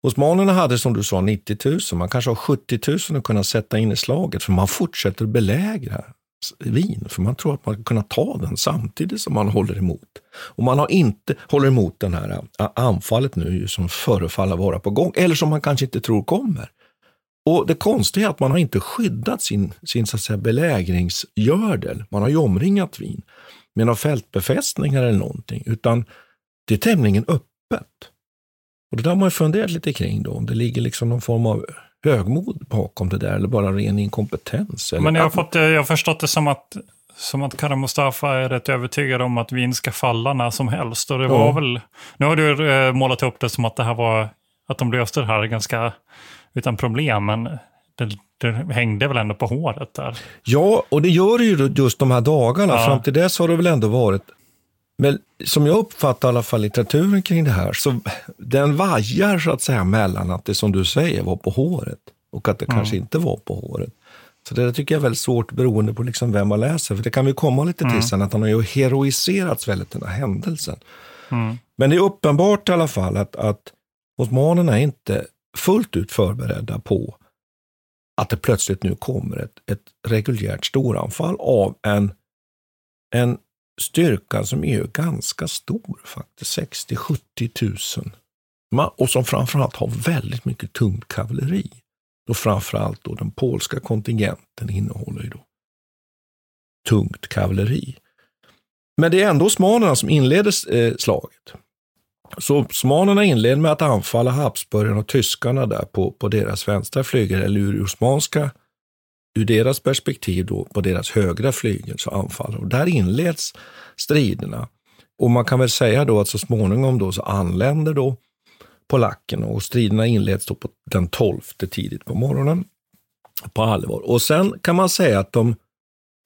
Osmanerna hade som du sa 90 000, man kanske har 70 000 att kunna sätta in i slaget, för man fortsätter belägra Wien, för man tror att man kan kunna ta den samtidigt som man håller emot. Och man har inte håller emot det här äh, anfallet nu som förefaller vara på gång, eller som man kanske inte tror kommer. Och det konstiga är att man har inte skyddat sin, sin så att säga, belägringsgördel. Man har ju omringat Wien med några fältbefästningar eller någonting, utan det är tämligen öppet. Och det där har man funderat lite kring då, om det ligger liksom någon form av högmod bakom det där eller bara ren inkompetens. Eller Men jag har, fått, jag har förstått det som att, som att Kara Mustafa är rätt övertygad om att Wien ska falla när som helst. Och det var väl, nu har du eh, målat upp det som att det här var, att de löste det här ganska utan problem. Men det, det, hängde väl ändå på håret där. Ja, och det gör det ju just de här dagarna. Ja. Fram till dess har det väl ändå varit men som jag uppfattar i alla fall litteraturen kring det här, så den vajar så att säga mellan att det som du säger var på håret och att det mm. kanske inte var på håret. Så det tycker jag är väldigt svårt beroende på liksom vem man läser. För det kan vi komma lite till mm. sen, att han har ju heroiserats väldigt den här händelsen. Mm. Men det är uppenbart i alla fall att, att osmanerna är inte fullt ut förberedda på att det plötsligt nu kommer ett, ett reguljärt storanfall av en, en styrka som är ganska stor faktiskt, 60-70 000. Och som framförallt har väldigt mycket tungt kavalleri. Då framförallt då den polska kontingenten innehåller ju då tungt kavalleri. Men det är ändå osmanerna som inleder eh, slaget. Så osmanerna inleder med att anfalla Habsburgarna och tyskarna där på, på deras vänstra flygel, eller ur osmanska, ur deras perspektiv då, på deras högra flygel så anfaller. Och där inleds striderna. Och man kan väl säga då att så småningom då så anländer då polackerna och striderna inleds då på den 12 tidigt på morgonen på allvar. Och sen kan man säga att de,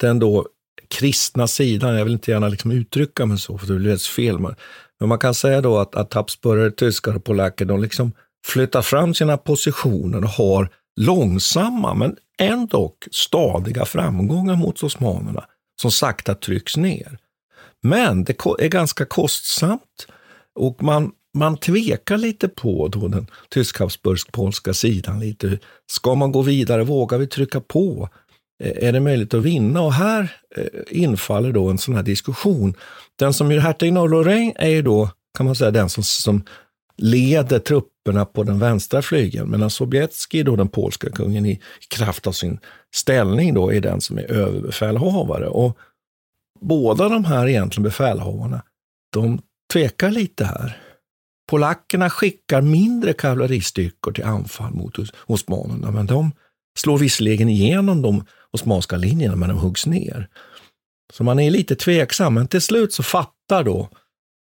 den då kristna sidan, jag vill inte gärna liksom uttrycka mig så, för det blir fel, men men man kan säga då att, att Habsburgare, tyskar och polacker, de liksom flyttar fram sina positioner och har långsamma men ändå stadiga framgångar mot osmanerna som sakta trycks ner. Men det är ganska kostsamt och man, man tvekar lite på då den tysk-habsburgsk-polska sidan. lite. Ska man gå vidare? Vågar vi trycka på? Eh, är det möjligt att vinna? Och här eh, infaller då en sån här diskussion. Den som är hertigen av Lorraine är ju då, kan man säga, den som, som leder trupperna på den vänstra flygeln, medan Sobieski, då den polska kungen, i kraft av sin ställning då är den som är överbefälhavare. Och båda de här egentligen befälhavarna, de tvekar lite här. Polackerna skickar mindre kavalleristyrkor till anfall mot osmanerna, men de slår visserligen igenom de osmanska linjerna, men de huggs ner. Så man är lite tveksam, men till slut så fattar då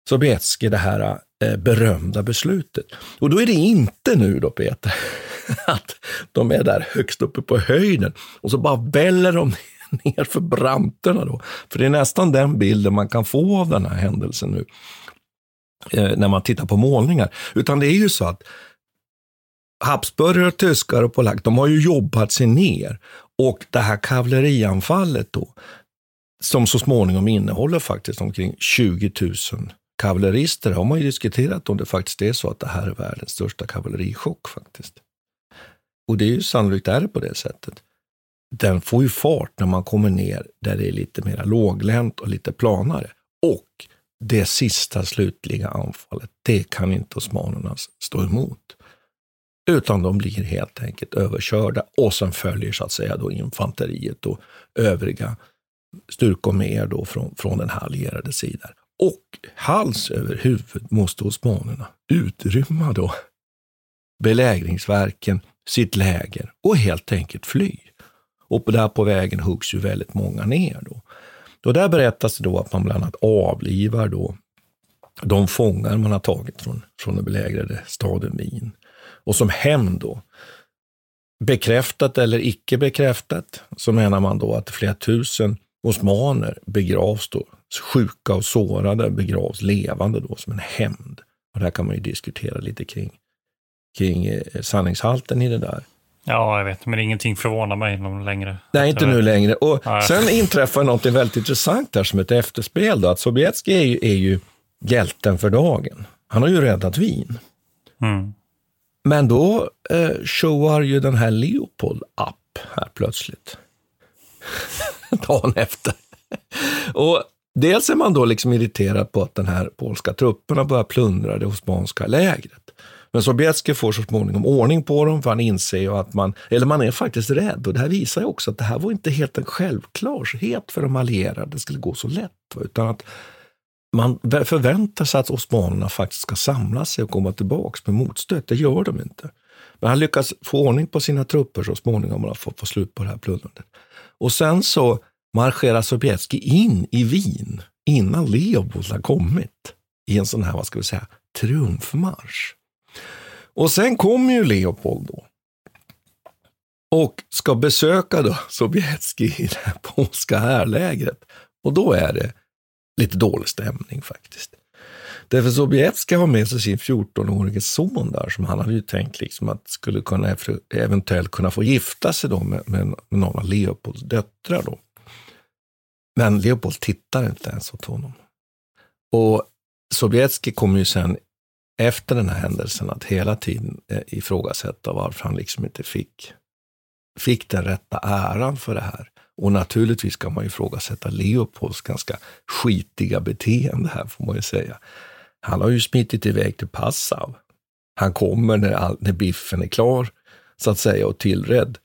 Sobieski det här Eh, berömda beslutet. Och då är det inte nu då Peter, att de är där högst uppe på höjden och så bara väller de ner för branterna då. För det är nästan den bilden man kan få av den här händelsen nu. Eh, när man tittar på målningar. Utan det är ju så att Habsburgare, tyskar och polacker, de har ju jobbat sig ner. Och det här kavallerianfallet då, som så småningom innehåller faktiskt omkring 20 000 kavallerister, har man ju diskuterat om det faktiskt är så att det här är världens största kavallerichock faktiskt. Och det är ju sannolikt är det på det sättet. Den får ju fart när man kommer ner där det är lite mer låglänt och lite planare. Och det sista slutliga anfallet, det kan inte osmanerna stå emot. Utan de blir helt enkelt överkörda och sen följer så att säga då infanteriet och övriga styrkor med då från, från den här allierade sidan. Och hals över huvud måste osmanerna utrymma då belägringsverken, sitt läger och helt enkelt fly. Och där på vägen huggs ju väldigt många ner. Då. Och där berättas det då att man bland annat avlivar då de fångar man har tagit från, från den belägrade staden Wien. Och som hämnd då, bekräftat eller icke bekräftat, så menar man då att flera tusen osmaner begravs då, sjuka och sårade begravs levande då som en hämnd. Och där kan man ju diskutera lite kring, kring eh, sanningshalten i det där. Ja, jag vet, men ingenting förvånar mig någon längre. Nej, inte nu längre. Och Nej. sen inträffar något väldigt intressant där som ett efterspel. Då, att Sobieski är ju, är ju hjälten för dagen. Han har ju räddat Wien. Mm. Men då eh, showar ju den här Leopold upp här plötsligt. Dagen efter. och dels är man då liksom irriterad på att den här polska trupperna börjar plundra det osmanska lägret. Men Sobieski får så småningom ordning på dem, för han inser ju att man, eller man är faktiskt rädd. Och det här visar ju också att det här var inte helt en självklarhet för de allierade, att det skulle gå så lätt. Utan att man förväntar sig att osmanerna faktiskt ska samla sig och komma tillbaks med motstöt. Det gör de inte. Men han lyckas få ordning på sina trupper så småningom och få, få slut på det här plundrandet. Och sen så marscherar Sobieski in i Wien innan Leopold har kommit i en sån här, vad ska vi säga, triumfmarsch. Och sen kommer ju Leopold då och ska besöka då Sobieski i det här polska härlägret. Och då är det lite dålig stämning faktiskt. Därför Sobieski har med sig sin 14-årige son där som han hade ju tänkt liksom att skulle kunna eventuellt kunna få gifta sig då med, med, med någon av Leopolds döttrar. Då. Men Leopold tittar inte ens åt honom. Och Sobieski kommer ju sen efter den här händelsen att hela tiden eh, ifrågasätta varför han liksom inte fick, fick den rätta äran för det här. Och naturligtvis kan man ifrågasätta Leopolds ganska skitiga beteende här, får man ju säga. Han har ju smitit iväg till Passau. Han kommer när, all, när biffen är klar, så att säga, och tillredd.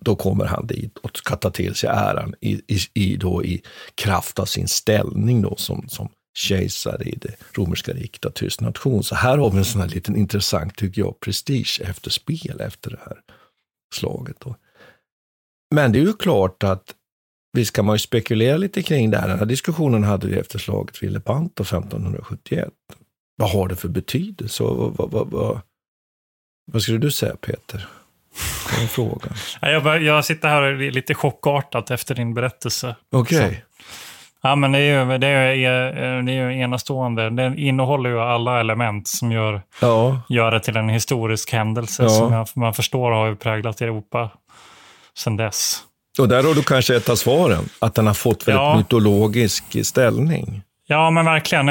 Då kommer han dit och ska ta till sig äran i, i, i, då, i kraft av sin ställning då, som, som kejsare i det romerska riket och tysk nation. Så här har vi en sån här liten intressant, tycker jag, prestige efter spel efter det här slaget. Då. Men det är ju klart att visst kan man ju spekulera lite kring det här. Den här diskussionen hade vi efter slaget vid Lepanto 1571. Vad har det för betydelse? Vad, vad, vad, vad, vad skulle du säga Peter? Vad frågan? Jag, jag sitter här och är lite chockartat efter din berättelse. Okej. Okay. Ja, men det är ju, det är, det är enastående. Den innehåller ju alla element som gör, ja. gör det till en historisk händelse ja. som man förstår har präglat Europa sedan dess. Och där har du kanske ett av svaren, att den har fått väldigt ja. mytologisk ställning. Ja, men verkligen.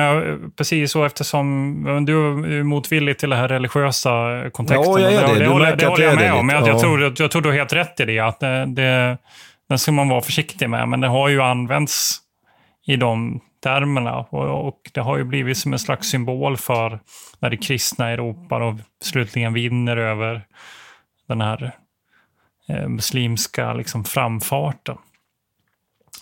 Precis så eftersom du är motvillig till det här religiösa kontexten. Ja, jag är det. Det, det, håller, det håller jag med om. Jag, ja. jag, tror, jag tror du har helt rätt i det. Att det, det, den ska man vara försiktig med. Men det har ju använts i de termerna. Och, och, det har ju blivit som en slags symbol för när det kristna Europa och slutligen vinner över den här eh, muslimska liksom, framfarten.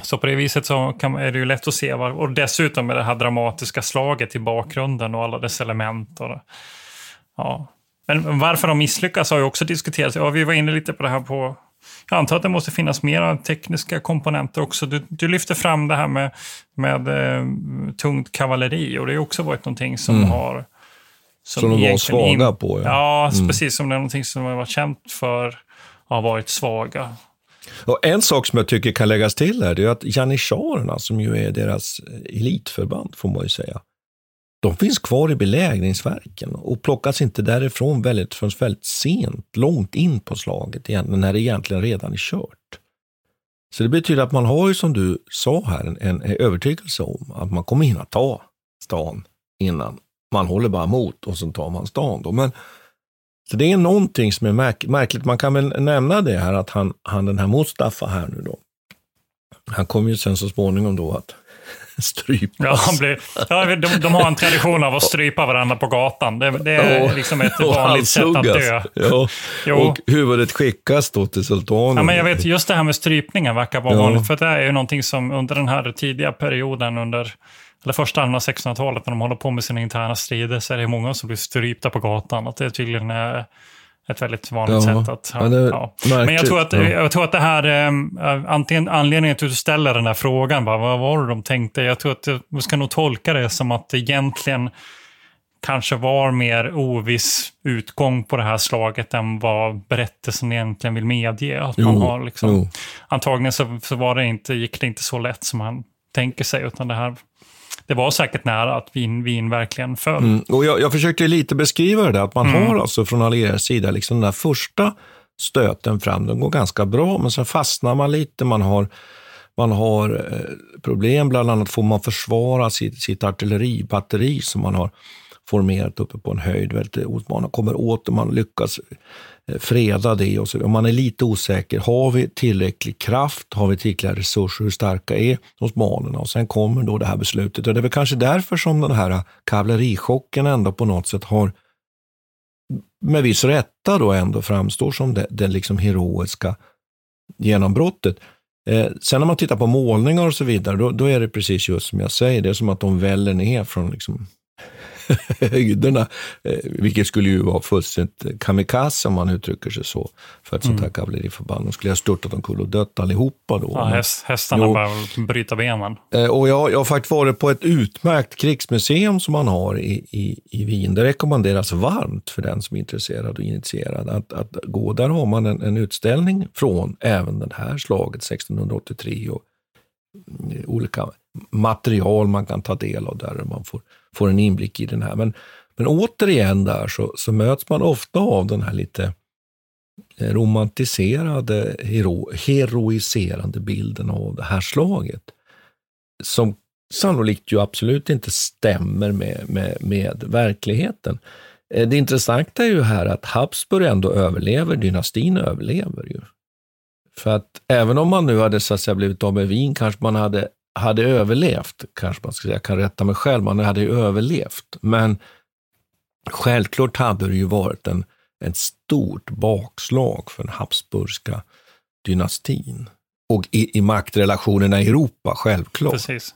Så på det viset så kan, är det ju lätt att se. Var, och dessutom med det här dramatiska slaget i bakgrunden och alla dess element. Och, ja. Men varför de misslyckas har ju också diskuterats. Ja, vi var inne lite på det här på jag antar att det måste finnas mera tekniska komponenter också. Du, du lyfter fram det här med, med eh, tungt kavalleri och det har också varit någonting som mm. har Som, som de var svaga in... på? Ja, ja mm. precis. Som det är någonting som de var känt för att ha varit svaga. Och en sak som jag tycker kan läggas till här, det är att janitjarerna, som ju är deras elitförband, får man ju säga, de finns kvar i belägringsverken och plockas inte därifrån väldigt, förrän väldigt sent, långt in på slaget, när det egentligen redan är kört. Så det betyder att man har ju, som du sa här, en, en övertygelse om att man kommer hinna ta stan innan. Man håller bara emot och sen tar man stan. Då. Men, så det är någonting som är märk märkligt. Man kan väl nämna det här att han, han den här Mustafa här nu då, han kommer ju sen så småningom då att strypas. Ja, han blir, ja, de, de har en tradition av att strypa varandra på gatan. Det, det är liksom ett vanligt sätt att dö. Ja. Och huvudet skickas då till sultanen. Ja, men jag vet, just det här med strypningen verkar vara ja. vanligt. För det är ju någonting som under den här tidiga perioden, under eller första halvan av 1600-talet, när de håller på med sina interna strider, så är det många som blir strypta på gatan. Att det tydligen är ett väldigt vanligt ja, sätt att... Ja, ja. Men jag tror, att, jag tror att det här, äh, antingen anledningen till att du ställer den där frågan, bara, vad var det de tänkte? Jag tror att vi ska nog tolka det som att det egentligen kanske var mer oviss utgång på det här slaget än vad berättelsen egentligen vill medge. Att jo, man har liksom, antagligen så, så var det inte, gick det inte så lätt som man tänker sig, utan det här det var säkert nära att vin, vin verkligen föll. Mm. Och jag, jag försökte lite beskriva det, att man mm. har alltså från allierades sida, liksom den där första stöten fram, den går ganska bra, men sen fastnar man lite, man har man har eh, problem, bland annat får man försvara sitt, sitt artilleribatteri som man har formerat uppe på en höjd. Väldigt, man kommer åt och man lyckas Eh, freda det. Och så, om man är lite osäker, har vi tillräcklig kraft? Har vi tillräckliga resurser? Hur starka är osmanerna? Och sen kommer då det här beslutet. Och det är väl kanske därför som den här eh, kavallerichocken ändå på något sätt har med viss rätta då ändå framstår som det, det liksom heroiska genombrottet. Eh, sen när man tittar på målningar och så vidare, då, då, är det precis just som jag säger, det är som att de väller ner från liksom höjderna, eh, vilket skulle ju vara fullständigt kamikaze om man uttrycker sig så, för ett sånt här mm. kavalleriförband. De skulle ha störtat omkull och dött allihopa då. Ja, häst, hästarna jo. bara bryta benen. Eh, och jag, jag har faktiskt varit på ett utmärkt krigsmuseum som man har i, i, i Wien. Det rekommenderas varmt för den som är intresserad och initierad att, att gå. Där har man en, en utställning från även det här slaget 1683 och olika material man kan ta del av där man får får en inblick i den här. Men, men återigen där så, så möts man ofta av den här lite eh, romantiserade, hero, heroiserande bilden av det här slaget. Som sannolikt ju absolut inte stämmer med, med, med verkligheten. Eh, det intressanta är ju här att Habsburg ändå överlever, dynastin överlever ju. För att även om man nu hade så att säga, blivit av med Wien kanske man hade hade överlevt, kanske man ska säga, jag kan rätta mig själv, man hade ju överlevt. Men självklart hade det ju varit en, ett stort bakslag för den habsburgska dynastin. Och i, i maktrelationerna i Europa, självklart. Precis.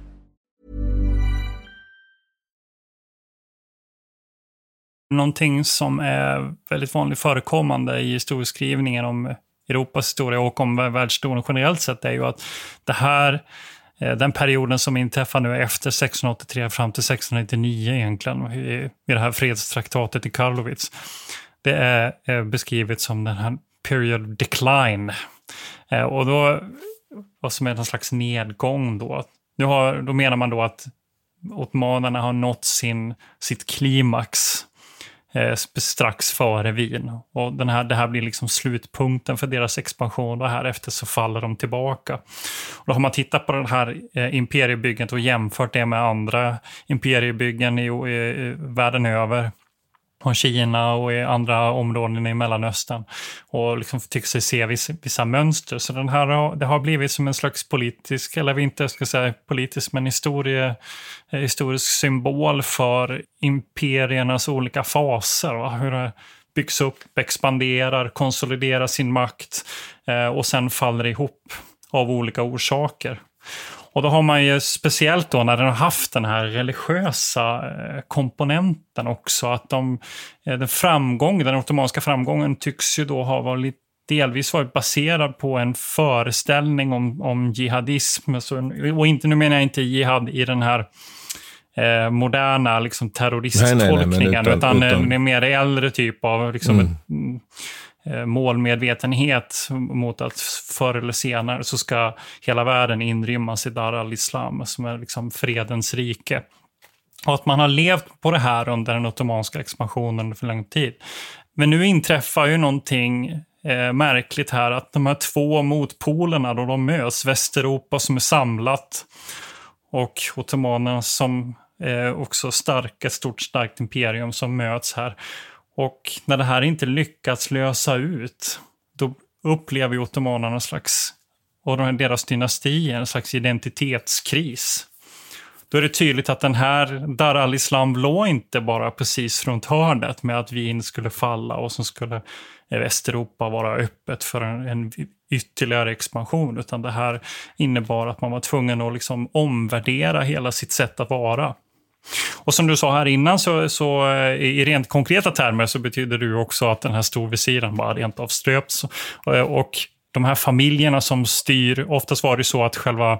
Någonting som är väldigt vanligt förekommande i historieskrivningen om Europas historia och om världshistorien generellt sett är ju att det här eh, den perioden som inträffar nu efter 1683 fram till 1699 egentligen, i, det här fredstraktatet i Karlovitz. Det är eh, beskrivet som den här period decline. Eh, och då, vad som är någon slags nedgång då. Nu har, då menar man då att ottomanerna har nått sin, sitt klimax eh, strax före Wien. Och den här, det här blir liksom slutpunkten för deras expansion och härefter så faller de tillbaka. Och då har man tittat på det här eh, imperiebygget och jämfört det med andra imperiebyggen i, i, i världen över från Kina och i andra områden i Mellanöstern och liksom tycker sig se vissa, vissa mönster. Så den här, det har blivit som en slags politisk, eller inte ska säga politisk, men historie, eh, historisk symbol för imperiernas olika faser. Va? Hur det byggs upp, expanderar, konsoliderar sin makt eh, och sen faller ihop av olika orsaker. Och då har man ju speciellt då när den har haft den här religiösa eh, komponenten också, att de, eh, den framgång, den ottomanska framgången tycks ju då ha varit delvis varit baserad på en föreställning om, om jihadism. och inte, nu menar jag inte jihad i den här eh, moderna liksom, terroristtolkningen, utan, utan, utan, en mer äldre typ av liksom, mm. ett, Eh, Eh, målmedvetenhet mot att förr eller senare så ska hela världen inrymmas i Dar al-Islam som är liksom fredens rike. Och att man har levt på det här under den ottomanska expansionen för lång tid. Men nu inträffar ju någonting eh, märkligt här, att de här två motpolerna då de möts, Västeuropa som är samlat och ottomanerna som eh, också starka, ett stort starkt imperium som möts här. Och när det här inte lyckats lösa ut, då upplever ju ottomanerna en slags, och deras dynasti, en slags identitetskris. Då är det tydligt att den här Dar al-Islam låg inte bara precis runt hörnet med att Wien skulle falla och så skulle eh, Västeuropa vara öppet för en, en ytterligare expansion, utan det här innebar att man var tvungen att liksom omvärdera hela sitt sätt att vara. Och som du sa här innan, så, så eh, i rent konkreta termer så betyder det ju också att den här storvisiren bara rent av ströps. Eh, och, de här familjerna som styr, oftast var det så att själva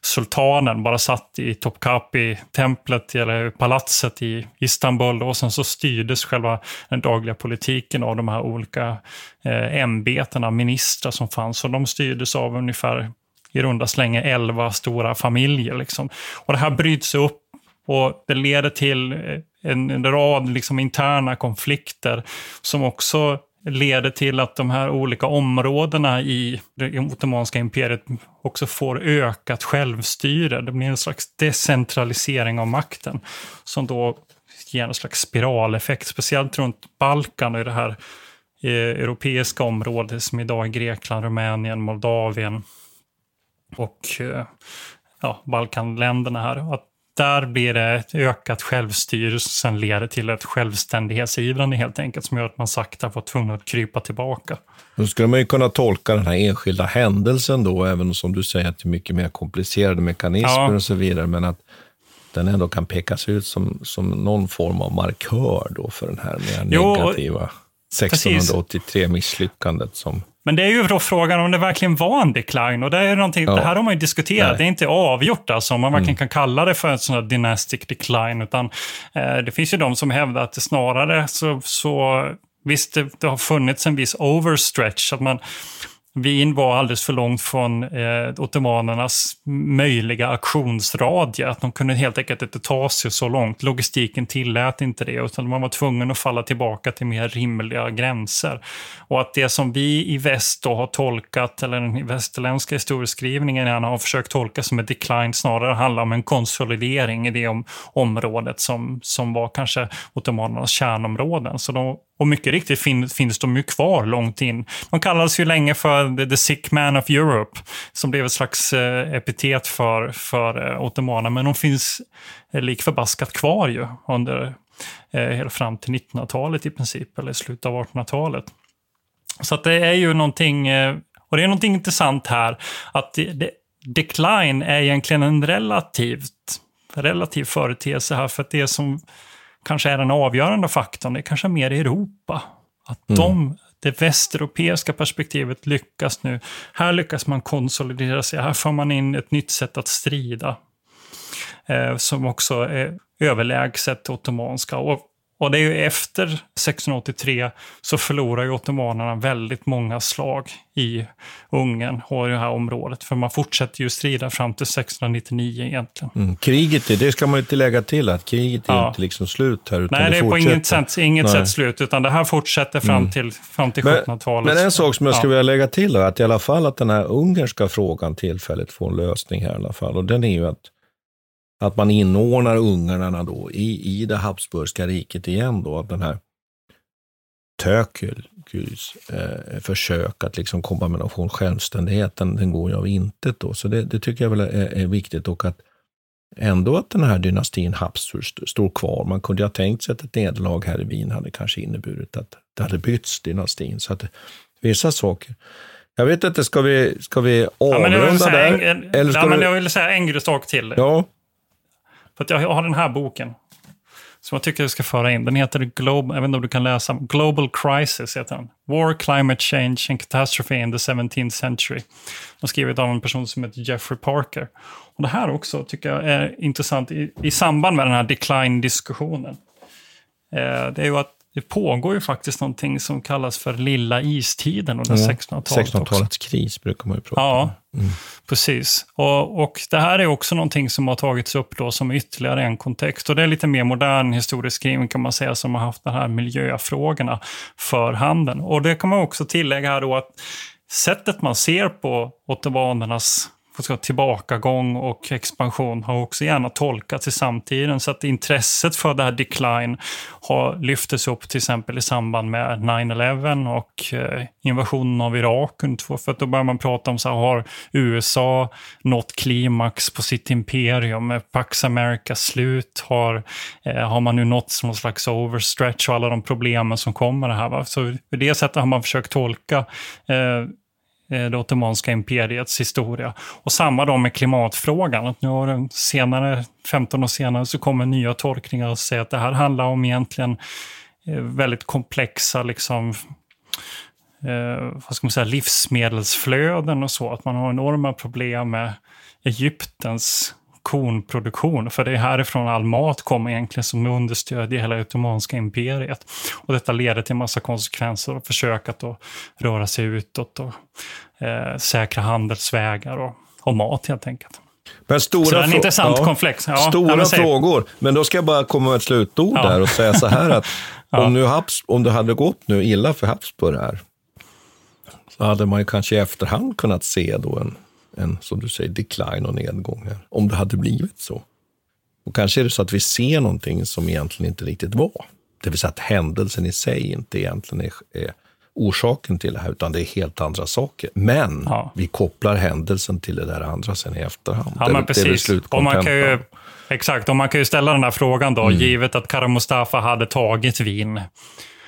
sultanen bara satt i Topkapi-templet eller palatset i Istanbul och sen så styrdes själva den dagliga politiken av de här olika eh, ämbetena, ministrar som fanns och de styrdes av ungefär i runda slängar elva stora familjer. Liksom. Och det här bryts upp och det leder till eh, en, en rad liksom interna konflikter som också leder till att de här olika områdena i det ottomanska imperiet också får ökat självstyre. Det blir en slags decentralisering av makten som då ger en slags spiraleffekt, speciellt runt Balkan och i det här eh, europeiska området som idag är Grekland, Rumänien, Moldavien och eh, ja, Balkanländerna här. Att där blir det ett ökat självstyre som sen leder till ett självständighetsivrande helt enkelt som gör att man sakta får tvungen att krypa tillbaka. Då skulle man ju kunna tolka den här enskilda händelsen då, även som du säger att det är mycket mer komplicerade mekanismer ja. och så vidare, men att den ändå kan pekas ut som, som någon form av markör då för den här mer jo, negativa 1683-misslyckandet som men det är ju då frågan om det verkligen var en decline. Och det, är någonting, ja. det här har man ju diskuterat. Nej. Det är inte avgjort alltså, om man verkligen mm. kan kalla det för en sån här dynastic decline. Utan eh, det finns ju de som hävdar att det snarare så, så visst, det, det har funnits en viss overstretch. Att man, Wien var alldeles för långt från eh, ottomanernas möjliga aktionsradie. Att de kunde helt enkelt inte ta sig så långt. Logistiken tillät inte det, utan man var tvungen att falla tillbaka till mer rimliga gränser. Och att det som vi i väst då har tolkat, eller den västerländska historieskrivningen har försökt tolka som ett decline, snarare handlar om en konsolidering i det om, området som, som var kanske ottomanernas kärnområden. Så de och mycket riktigt fin finns de ju kvar långt in. De kallades ju länge för the, the sick man of Europe, som blev ett slags eh, epitet för, för eh, ottomanerna. Men de finns eh, lik förbaskat kvar ju under eh, fram till 1900-talet i princip, eller slutet av 1800-talet. Så att det är ju någonting, eh, och det är någonting intressant här, att det, det, decline är egentligen en relativt, relativ företeelse här, för att det som kanske är den avgörande faktorn, det är kanske mer Europa. Att mm. de, det västeuropeiska perspektivet lyckas nu. Här lyckas man konsolidera sig. Här får man in ett nytt sätt att strida. Eh, som också är överlägset ottomanska. Och och det är ju efter 1683 så förlorar ju ottomanerna väldigt många slag i Ungern och i det här området. För man fortsätter ju strida fram till 1699 egentligen. Mm. Kriget, det ska man ju inte lägga till, att kriget är ja. inte liksom slut här. Utan Nej, det, är på inget, sätt, inget sätt slut, utan det här fortsätter fram mm. till, fram till 1700-talet. Men en sak som jag skulle ja. vilja lägga till är att i alla fall att den här ungerska frågan tillfälligt får en lösning här i alla fall. Och den är ju att att man inordnar ungarna då i, i det Habsburgska riket igen då, att den här Tökels eh, försök att liksom komma med någon självständighet, den, den går ju av intet då. Så det, det tycker jag väl är, är, viktigt och att ändå att den här dynastin Habsburg står kvar. Man kunde ha tänkt sig att ett nederlag här i Wien hade kanske inneburit att det hade bytts dynastin. Så att vissa saker. Jag vet inte, ska vi, ska vi avrunda ja, där? En, eller ska ja, men jag vill säga en sak till. Ja. För att jag har den här boken som jag tycker du ska föra in. Den heter Globe, jag vet inte om du kan läsa, Global Crisis heter den. War, Climate Change and Catastrophe in the 17th Century. Den skrivet av en person som heter Jeffrey Parker. Och det här också tycker jag är intressant i, i samband med den här decline-diskussionen. Eh, det är ju att det pågår ju faktiskt någonting som kallas för lilla istiden under ja, 1600-talet. 1600-talets kris brukar man ju prata om. Ja, mm. precis. Och, och det här är också någonting som har tagits upp då som ytterligare en kontext. Och det är lite mer modern historisk skrivning kan man säga som har haft de här miljöfrågorna för handen. Och det kan man också tillägga här då att sättet man ser på ottomanernas tillbakagång och expansion har också gärna tolkats i samtiden. Så att intresset för det här decline har lyftes upp till exempel i samband med 9-11 och eh, invasionen av Irak. För att då börjar man prata om så här, har USA nått klimax på sitt imperium? Är Pax America slut? Har, eh, har man nu nått någon slags overstretch och alla de problemen som kommer det här? Va? Så på det sättet har man försökt tolka Eh, Eh, det ottomanska imperiets historia. Och samma då med klimatfrågan. Att nu har den senare, 15 år senare, så kommer nya tolkningar och säger att det här handlar om egentligen eh, väldigt komplexa liksom, eh, vad ska man säga, livsmedelsflöden och så. Att man har enorma problem med Egyptens kornproduktion. För det är härifrån all mat kommer egentligen som understödjer hela Ottomanska imperiet. Och detta leder till massa konsekvenser och försök att röra sig utåt och eh, säkra handelsvägar och, och mat helt enkelt. Men stora så det är en intressant ja, komplex. Ja, stora men frågor. Men då ska jag bara komma med ett slutord ja. där och säga så här att om, nu Habs, om det hade gått nu illa för Habsburg här, så hade man ju kanske i efterhand kunnat se då en en, som du säger, decline och nedgång här. Om det hade blivit så. Och kanske är det så att vi ser någonting som egentligen inte riktigt var. Det vill säga att händelsen i sig inte egentligen är, är orsaken till det här, utan det är helt andra saker. Men ja. vi kopplar händelsen till det där andra sen i efterhand. Ja, men precis. och man kan ju, exakt, och man kan ju ställa den här frågan då, mm. givet att Kara Mustafa hade tagit vin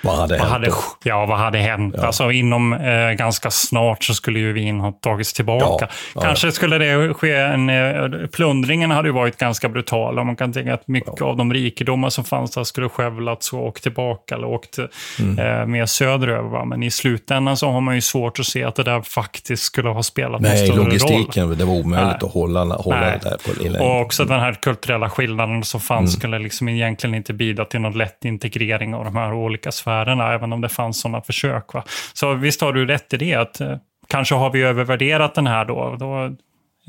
vad hade vad hänt? Hade, ja, vad hade hänt? Ja. Alltså inom eh, ganska snart så skulle ju vin ha tagits tillbaka. Ja, Kanske skulle det ske en... Eh, plundringen hade ju varit ganska brutal. Man kan tänka att mycket av de rikedomar som fanns där skulle skövlats och åkt tillbaka eller åkt mm. eh, mer söderöver. Va? Men i slutändan så har man ju svårt att se att det där faktiskt skulle ha spelat Nej, någon större roll. Nej, logistiken, det var omöjligt Nej. att hålla, hålla Nej. det där på längre. Och också den här kulturella skillnaden som fanns mm. skulle liksom egentligen inte bidra till någon lätt integrering av de här olika sfärerna även om det fanns sådana försök. Va? Så visst har du rätt i det, att eh, kanske har vi övervärderat den här, då, då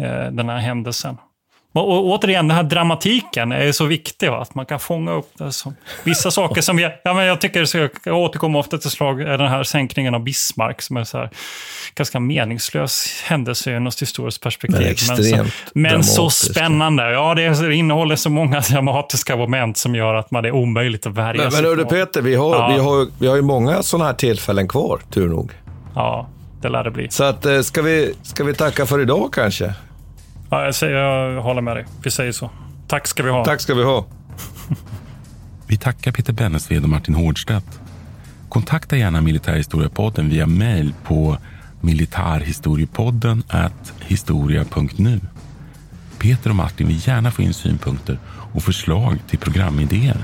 eh, den här händelsen. Och, och, återigen, den här dramatiken är så viktig, va? att man kan fånga upp det som, vissa saker som jag, ja, men jag tycker, så jag återkommer ofta till slag, är den här sänkningen av Bismarck, som är så här, ganska meningslös händelse ur något historiskt perspektiv. Men, så, men så spännande. Ja, det innehåller så många dramatiska moment som gör att man är omöjligt att värja men, sig Men hörru Peter, vi har, ja. vi, har, vi har ju många sådana här tillfällen kvar, tur nog. Ja, det lär det bli. Så att, eh, ska, vi, ska vi tacka för idag kanske? Ja, jag, säger, jag håller med dig. Vi säger så. Tack ska vi ha. Tack ska vi ha. vi tackar Peter Bennesved och Martin Hårdstedt. Kontakta gärna Militärhistoriepodden via mejl på militarhistoriepodden historia.nu. Peter och Martin vill gärna få in synpunkter och förslag till programidéer.